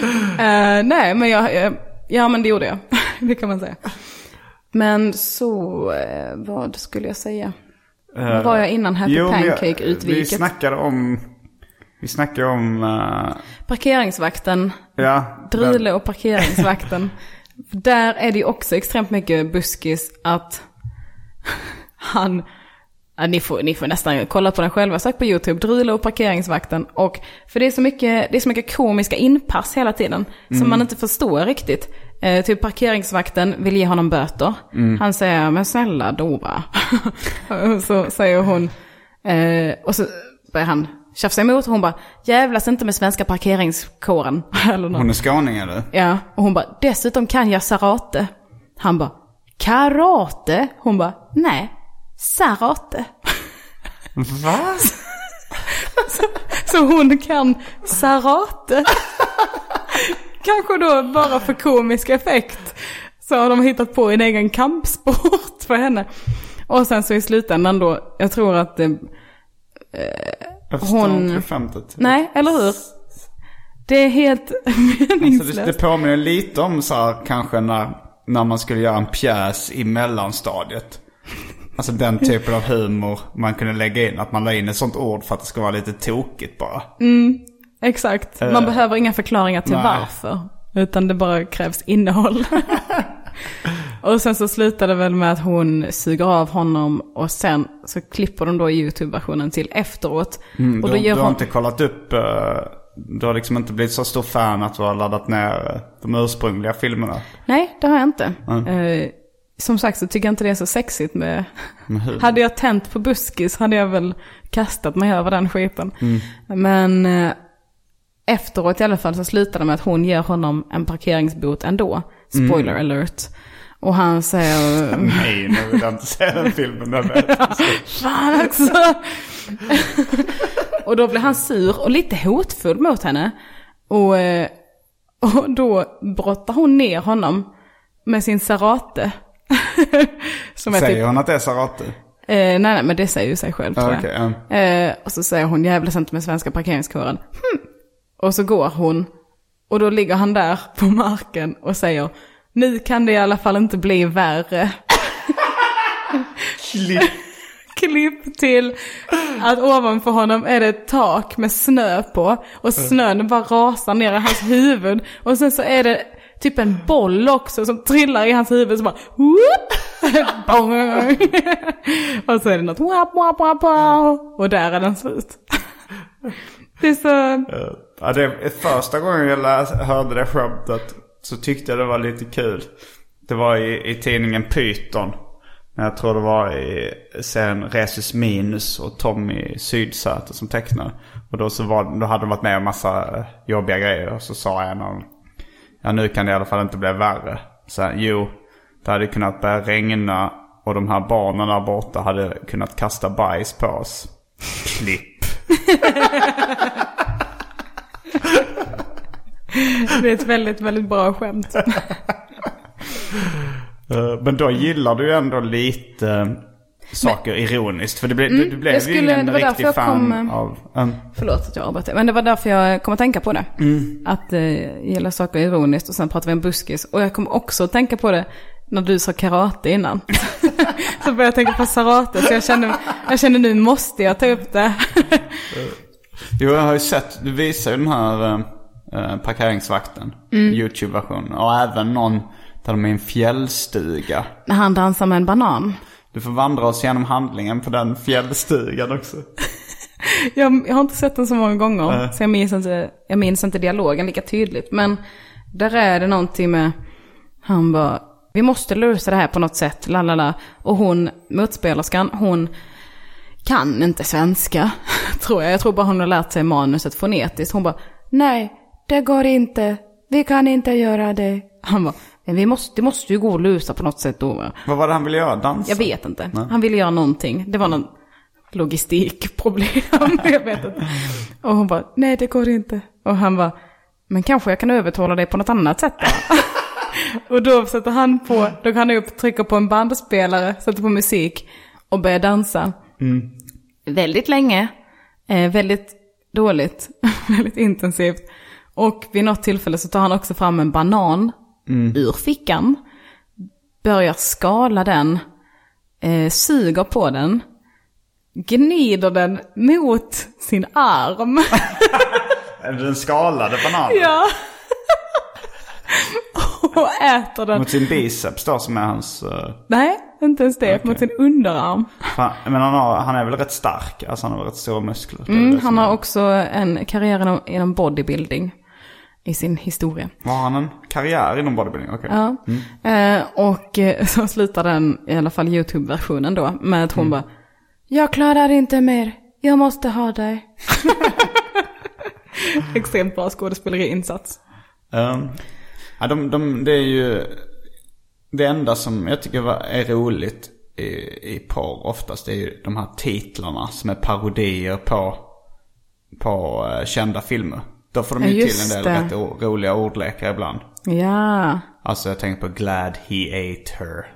Eh, Nej men jag, jag, ja men det gjorde jag. det kan man säga. Men så, eh, vad skulle jag säga? Vad var jag innan Happy men jag- Vi Pancake-utviket? snackade om, vi snackade om, eh, Parkeringsvakten, ja. Drule och parkeringsvakten. Där är det ju också extremt mycket buskis att han, ja, ni, får, ni får nästan kolla på den själva, sök på YouTube, Drule och parkeringsvakten. Och, för det är, så mycket, det är så mycket komiska inpass hela tiden som man inte förstår riktigt. Eh, typ parkeringsvakten vill ge honom böter. Han säger, men snälla. Och så säger hon, Eh, och så börjar han tjafsa emot och hon bara, jävlas inte med svenska parkeringskåren. Eller något. Hon är skåning eller? Ja, och hon bara, dessutom kan jag sarate. Han bara, karate? Hon bara, nej, sarate. Va? Så hon kan sarate. Kanske då bara för komisk effekt. Så har de hittat på en egen kampsport för henne. Och sen så i slutändan då, jag tror att det, Jag förstår Hon- skämtet. nej, eller hur? Det är helt Så det, meningslöst. det påminner lite om så här, kanske när, när man skulle göra en pjäs i mellanstadiet. Alltså den typen av humor man kunde lägga in. Att man la in ett sånt ord för att det ska vara lite tokigt bara. Exakt. Man behöver inga förklaringar till nej. varför. Utan det bara krävs innehåll. och sen så slutar det väl med att hon suger av honom och sen så klipper de då YouTube-versionen till efteråt. Mm, och du, då gör du har hon... inte kollat upp, eh, du har liksom inte blivit så stor fan att du har laddat ner eh, de ursprungliga filmerna. Nej, det har jag inte. Eh, som sagt så tycker jag inte det är så sexigt med... Hade jag tänt på buskis hade jag väl kastat mig över den skiten. Mm. Men eh, efteråt i alla fall så slutar det med att hon ger honom en parkeringsbot ändå. Spoiler Mm. alert. Och han säger... Nej, nu vill jag inte se den filmen. Den är... Fan också! och då blir han sur och lite hotfull mot henne. Och, eh, och då brottar hon ner honom med sin serate. Säger typ, hon att det är Sarate? eh, nej, nej, men det säger ju sig själv tror Ja, jag. ja. Eh, och så säger hon jävlas inte med svenska parkeringskåren. Hm. Och så går hon. Och då ligger han där på marken och säger nu kan det i alla fall inte bli värre. Klipp till att ovanför honom är det ett tak med snö på. Och snön bara rasar ner i hans huvud. Och sen så är det typ en boll också som trillar i hans huvud. Så bara whoop! Bong. och så är det något wap, wap, wap, wap. Och där är den slut. Det är så... Eh, ja, det, första gången jag läs, hörde det skämtet så tyckte jag det var lite kul. Det var i, i tidningen Python. Jag tror det var i serien Resus Minus och Tommy Sydsäter som tecknade. Och då, så var, då hade de varit med om massa jobbiga grejer. Och så sa en av dem, ja nu kan det i alla fall inte bli värre. Så här, jo, det hade kunnat börja regna och de här barnen där borta hade kunnat kasta bajs på oss. Klipp. Det är ett väldigt, väldigt bra skämt. Eh, Men då gillar du ändå lite eh, saker ironiskt. För det, ble, du, du blev jag ju skulle- ingen riktig fan kom, eh, av... Um, Förlåt att jag avbröt. Men det var därför jag kom att tänka på det. Att eh, gilla saker ironiskt och sen pratar vi om buskis. Och jag kom också att tänka på det när du sa karate innan. så började jag tänka på sarate. Så jag kände, jag kände nu måste jag ta upp det. jo, jag har ju sett, du visar ju den här uh, parkeringsvakten. Mm. YouTube-versionen. Och även någon där de är i en fjällstuga. när han dansar med en banan. Du får vandra oss genom handlingen på den fjällstugan också. Jag, jag har inte sett den så många gånger. Så jag minns, inte, jag minns inte dialogen lika tydligt. Men där är det någonting med, han bara, vi måste lösa det här på något sätt, lalala. Och hon, motspelerskan, hon kan inte svenska, tror jag. Jag tror bara hon har lärt sig manuset fonetiskt. Hon bara, nej, det går inte, vi kan inte göra det. Han bara, vi måste, det måste ju gå att lösa på något sätt då. va?" Vad var det han ville göra? Dansa? Jag vet inte. Han ville göra någonting. Det var någon logistikproblem. jag vet inte. Och hon bara, nej det går inte. Och han bara, men kanske jag kan övertala dig på något annat sätt då. och då sätter han på, då kan han upp, trycker på en bandspelare, sätter på musik och börjar dansa. Väldigt länge, eh, väldigt dåligt, väldigt intensivt. Och vid något tillfälle så tar han också fram en banan ur fickan börjar skala den, eh, suger på den, gnider den mot sin arm. Den skalade bananen. ja. och äter den. Mot sin biceps då som är hans... eh, Nej, inte ens det. Mot sin underarm. fan, men han, har, han är väl rätt stark? Alltså han har rätt stora muskler? Mm, han har också en karriär inom, inom bodybuilding i sin historia. Har han en karriär inom bodybuilding? Okej. Ja. Eh, och eh, så slutar den, i alla fall YouTube-versionen då, med att hon bara, Jag klarar inte mer. Jag måste ha dig. Extremt bra skådespeleriinsats. Um, ja, de, de, det är ju det enda som jag tycker är roligt i, i porr oftast. Det är ju de här titlarna som är parodier på, på eh, kända filmer. Då får de Ja, ju till just en del det. rätt roliga ordlekar ibland. Ja. Alltså jag tänker på Glad He Ate Her.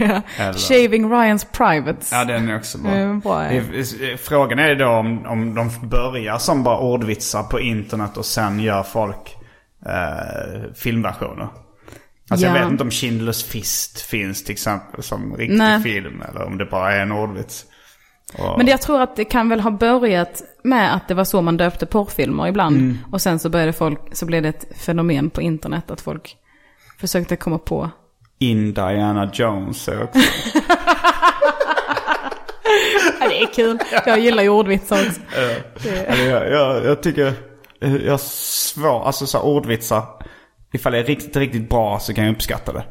ja. Eller- Shaving Ryans Privates. Ja den är också bra. Mm, bra, ja. Frågan är då om, om de börjar som bara ordvitsar på internet och sen gör folk eh, filmversioner. Alltså Ja. jag vet inte om Schindler's Fist finns till exempel som riktig Nej. film. Eller om det bara är en ordvits. Men jag tror att det kan väl ha börjat med att det var så man döpte porrfilmer ibland. Mm. Och sen så började folk, så blev det ett fenomen på internet att folk försökte komma på. In Diana Jones också. Ja, det är kul. Jag gillar ju ordvitsar också. Eller jag, jag, jag tycker, jag svår, alltså så här ordvitsar. Ifall det är riktigt, riktigt bra så kan jag uppskatta det.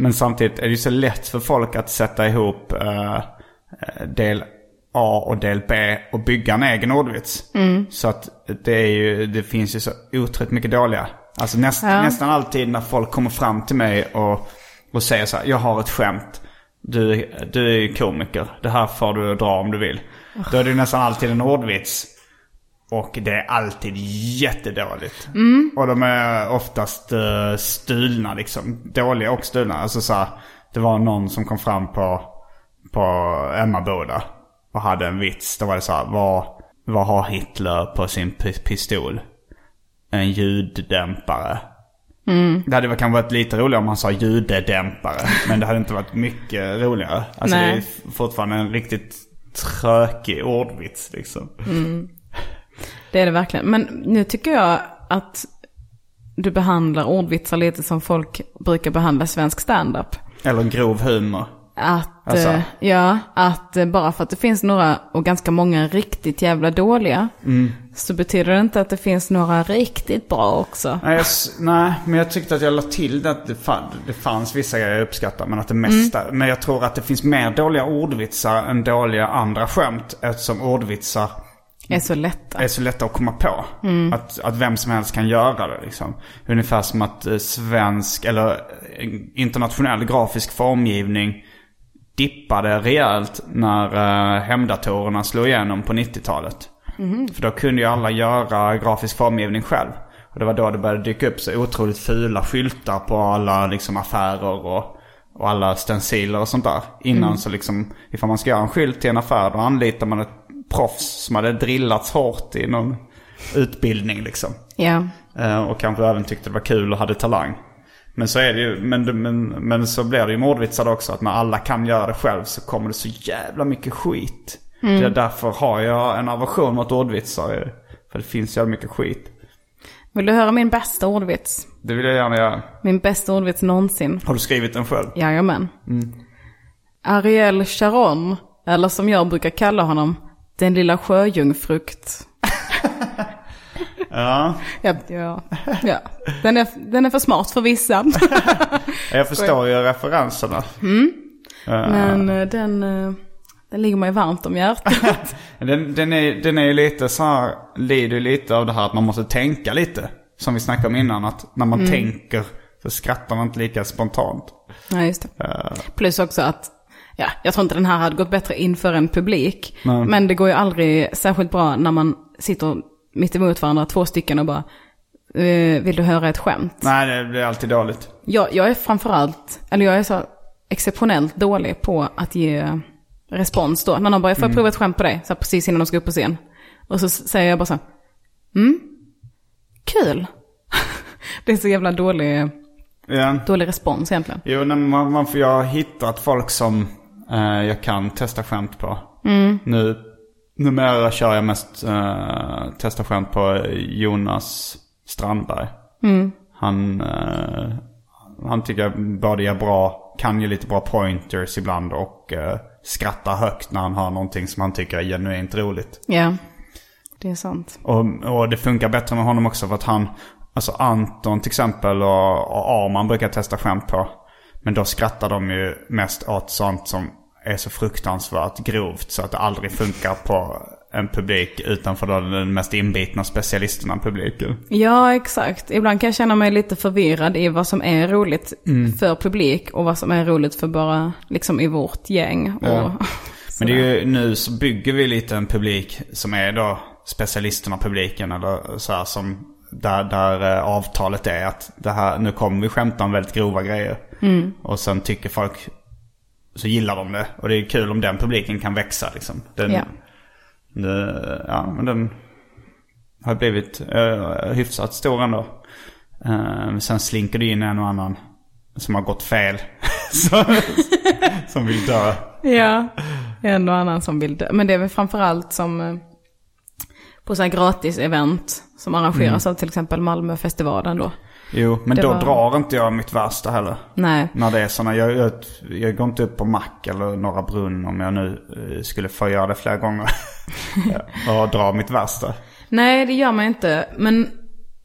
Men samtidigt är det ju så lätt för folk att sätta ihop eh, del A och del B och bygga en egen ordvits. Så att det, är ju, det finns ju så otroligt mycket dåliga. Alltså näst, Ja. nästan alltid när folk kommer fram till mig och, och säger så här, jag har ett skämt. Du, du är ju komiker, det här får du dra om du vill. Då är det nästan alltid en ordvits. Och det är alltid jättedåligt. Och de är oftast uh, stulna liksom. Dåliga och stulna. Alltså så här, det var någon som kom fram på, på Emmaboda. Och hade en vits. Då var det så här, vad, vad har Hitler på sin pi- pistol? En ljuddämpare. Det hade kanske varit lite roligare om man sa ljuddämpare. men det hade inte varit mycket roligare. Alltså Nej. det är fortfarande en riktigt trökig ordvits liksom. Det är det verkligen. Men nu tycker jag att du behandlar ordvitsar lite som folk brukar behandla svensk standup. Eller grov humor. Att, Alltså? eh, ja, att eh, bara för att det finns några och ganska många riktigt jävla dåliga. Mm. Så betyder det inte att det finns några riktigt bra också. Nej, jag, nej, men jag tyckte att jag la till det att det, fan, det fanns vissa grejer jag uppskattar. Men att det mesta. Men jag tror att det finns mer dåliga ordvitsar än dåliga andra skämt. Eftersom ordvitsar Är så lätta. är så lätta att komma på. Att, att vem som helst kan göra det liksom. Ungefär som att eh, svensk eller internationell grafisk formgivning dippade rejält när eh, hemdatorerna slog igenom på 90-talet. För då kunde ju alla göra grafisk formgivning själv. Och det var då det började dyka upp så otroligt fula skyltar på alla liksom, affärer och, och alla stenciler och sånt där. Innan så liksom, ifall man ska göra en skylt till en affär då anlitar man ett proffs som hade drillats hårt i någon utbildning liksom. Ja. Eh, Och kanske även tyckte det var kul och hade talang. Men så är det ju, men, men, men så blir det ju med ordvitsar också. Att när alla kan göra det själv så kommer det så jävla mycket skit. Det är därför har jag en aversion mot ordvitsar. För det finns jävla mycket skit. Vill du höra min bästa ordvits? Det vill jag gärna göra. Min bästa ordvits någonsin. Har du skrivit den själv? Jajamän. Mm. Ariel Sharon, eller som jag brukar kalla honom, den lilla sjöjungfrukt. Ja. Ja, ja, ja. Den, är, den är för smart för vissa. Jag förstår ju referenserna. Men eh, den, eh, den ligger mig varmt om hjärtat. Den, den, är, den är ju lite så här, lider lite av det här att man måste tänka lite. Som vi snackade om innan, att när man tänker så skrattar man inte lika spontant. Ja, just det. Plus också att, ja, jag tror inte den här hade gått bättre inför en publik. Nej. Men det går ju aldrig särskilt bra när man sitter mitt emot varandra, två stycken och bara, eh, vill du höra ett skämt? Nej, det blir alltid dåligt. Jag, jag är framförallt, eller jag är så exceptionellt dålig på att ge respons då. När någon bara, får jag prova ett skämt på dig? Så här, precis innan de ska upp på scen. Och så säger jag bara så här, mm, kul. det är så jävla dålig, Ja. dålig respons egentligen. Jo, nej, man, man får, jag har hittat folk som eh, jag kan testa skämt på. Nu, numera kör jag mest eh, testa skämt på Jonas Strandberg. Han, eh, han tycker jag både är bra, kan ge lite bra pointers ibland och eh, skrattar högt när han har någonting som han tycker är genuint roligt. Ja, det är sant. Och, och det funkar bättre med honom också för att han, alltså Anton till exempel och, och Arman brukar testa skämt på. Men då skrattar de ju mest åt sånt som är så fruktansvärt grovt så att det aldrig funkar på en publik utanför den mest inbitna specialisterna publiken. Ja, exakt. Ibland kan jag känna mig lite förvirrad i vad som är roligt för publik och vad som är roligt för bara liksom i vårt gäng. Och, Ja. Men det är ju, nu så bygger vi lite en publik som är då specialisterna publiken eller så här som där, där eh, avtalet är att det här, nu kommer vi skämta om väldigt grova grejer. Och sen tycker folk, så gillar de det. Och det är kul om den publiken kan växa liksom. Den, Ja. det, ja, men den har blivit uh, hyfsat stor ändå. Uh, sen slinker det in en och annan som har gått fel. som, vill dö. Ja, en och annan som vill dö. Men det är väl framförallt som eh, på så här gratis-event som arrangeras av till exempel Malmöfestivalen då. Jo, men Det då var- drar inte jag mitt värsta heller. Nej, När det är sådana, jag, jag, jag går inte upp på Mack eller Norra Brunn om jag nu eh, skulle få göra det flera gånger. Och dra mitt värsta. Nej det gör man inte. Men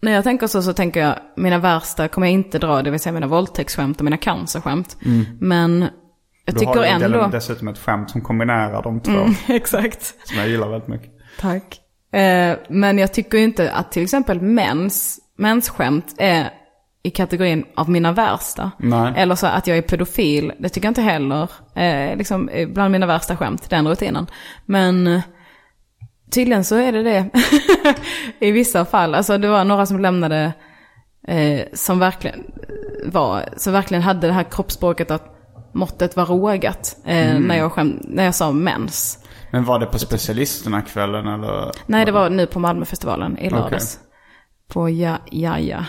när jag tänker så så tänker jag mina värsta kommer jag inte dra, det vill säga mina våldtäktsskämt och mina cancerskämt. Men jag Du tycker har ändå... ändå... dessutom ett skämt som kombinerar de två. Mm, exakt. Som jag gillar väldigt mycket. Tack. Eh, men jag tycker ju inte att till exempel mens, mensskämt är i kategorin av mina värsta. Nej. Eller så att jag är pedofil, det tycker jag inte heller. Eh, liksom bland mina värsta skämt, den rutinen. Men eh, tydligen så är det det i vissa fall. Alltså det var några som lämnade eh, som verkligen var, som verkligen hade det här kroppsspråket att måttet var rågat. Eh, när, jag skäm, när jag sa mens. Men var det på specialisterna kvällen eller? Nej, det var nu på Malmöfestivalen i lördags. På ja, Jaja,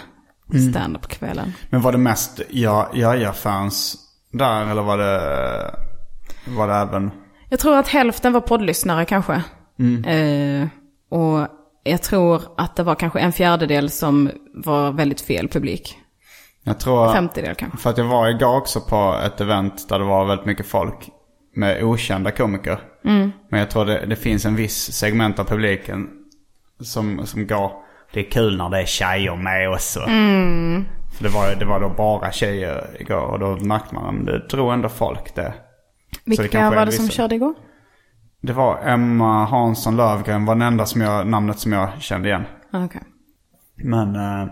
stand-up-kvällen. Men var det mest ja, ja-ja-fans där eller var det, var det även? Jag tror att hälften var poddlyssnare kanske. Eh, och jag tror att det var kanske en fjärdedel som var väldigt fel publik. Jag tror... Femtedel kanske. För att jag var igår också på ett event där det var väldigt mycket folk med okända komiker. Men jag tror det, det finns en viss segment av publiken som, som går, det är kul när det är tjejer med också. För det var, det var då bara tjejer igår och då märkte man att det drog ändå folk det. Vilka är var det som körde igår? Det var Emma Hansson Lövgren var den enda som jag, namnet som jag kände igen. Ah, Okej. Men, eh,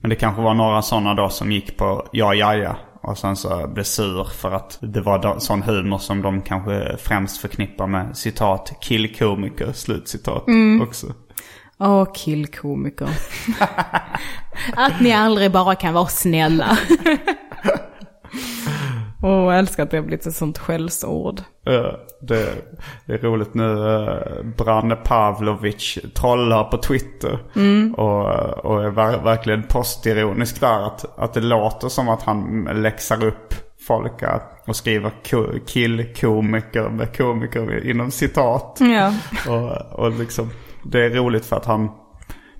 men det kanske var några sådana då som gick på ja, ja, ja. Och sen så blev sur för att det var sån humor som de kanske främst förknippar med citat killkomiker, slutcitat också. Åh, killkomiker. att ni aldrig bara kan vara snälla. Åh, jag älskar att det har blivit ett sånt skällsord. Eh, det, det är roligt nu. Uh, Branne Pavlovic trollar på Twitter. Och, och är ver- verkligen postironisk där. Att, att det låter som att han läxar upp folk och skriver ko- killkomiker med komiker inom citat. Ja. Och, och liksom, det är roligt för att han...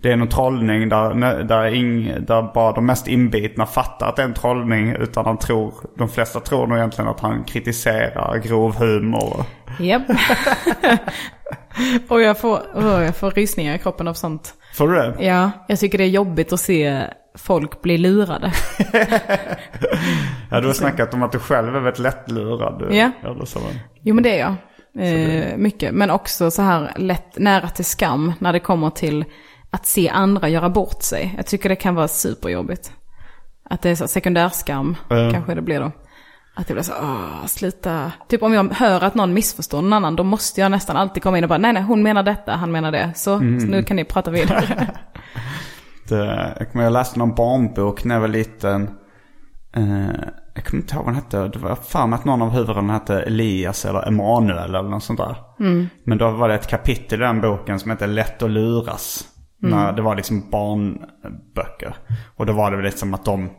Det är någon trollning där, där, ing, där bara de mest inbitna fattar att det är en trollning. Utan han tror, de flesta tror nog egentligen att han kritiserar grov humor. Japp. och jag får, jag får rysningar i kroppen av sånt. Får du det? Ja, jag tycker det är jobbigt att se folk bli lurade. Ja, du har snackat om att du själv är väldigt lättlurad. Ja. Eller så. Jo men det är jag. Eh, mycket. Men också så här lätt nära till skam när det kommer till att se andra göra bort sig. Jag tycker det kan vara superjobbigt. Att det är så sekundärskam Ja. kanske det blir då. Att det blir så, åh, sluta. Typ om jag hör att någon missförstår någon annan, då måste jag nästan alltid komma in och bara, nej nej, hon menar detta, han menar det. Så, så nu kan ni prata vidare. Det, jag läste någon barnbok när jag var liten. Eh, jag kommer inte ihåg vad den hette. Det var för mig att någon av huvudrollerna hette Elias eller Emanuel eller något sånt där. Men då var det ett kapitel i den boken som hette Lätt att luras. När det var liksom barnböcker. Och då var det väl lite som att de,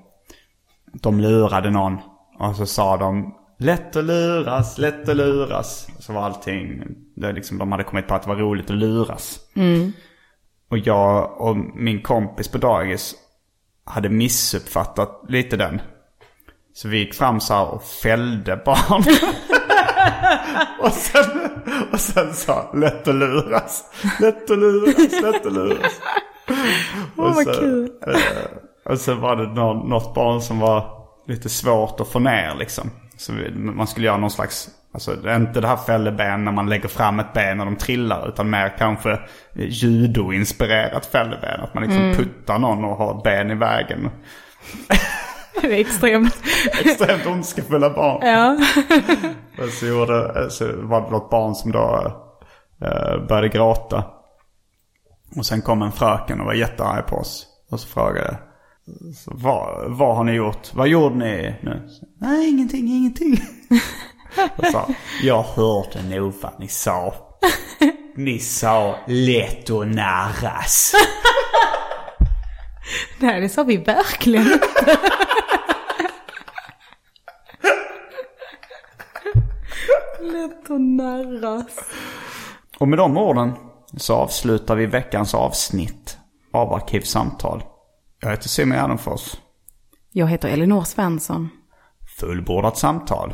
de lurade någon. Och så sa de lätt att luras, lätt att luras. Så var allting, det liksom, de hade kommit på att det var roligt att luras. Och jag och min kompis på dagis hade missuppfattat lite den. Så vi gick fram så här och fällde barn. och, sen, och sen sa lätt att luras, lätt att luras, lätt att luras. Åh, vad så, kul. eh, och så var det något barn som var lite svårt att få ner liksom. Så man skulle göra någon slags Alltså det är inte det här fälleben när man lägger fram ett ben och de trillar. Utan mer kanske judo-inspirerat fälleben. Att man liksom puttar någon och har ett ben i vägen. Det är extremt. Extremt ondskefulla barn. Ja. Så, gjorde, så var det något barn som då eh, började gråta. Och sen kom en fröken och var jättearg på oss. Och så frågade. Så, vad, vad har ni gjort? Vad gjorde ni nu? Nej, ingenting, ingenting. och sa, jag hörde nog vad ni sa. Ni sa lätt och narras. Nej, det sa vi verkligen inte. Narras. Och med de orden så avslutar vi veckans avsnitt av Arkivsamtal. Jag heter Simon Gärdenfors. Jag heter Elinor Svensson. Fullbordat samtal.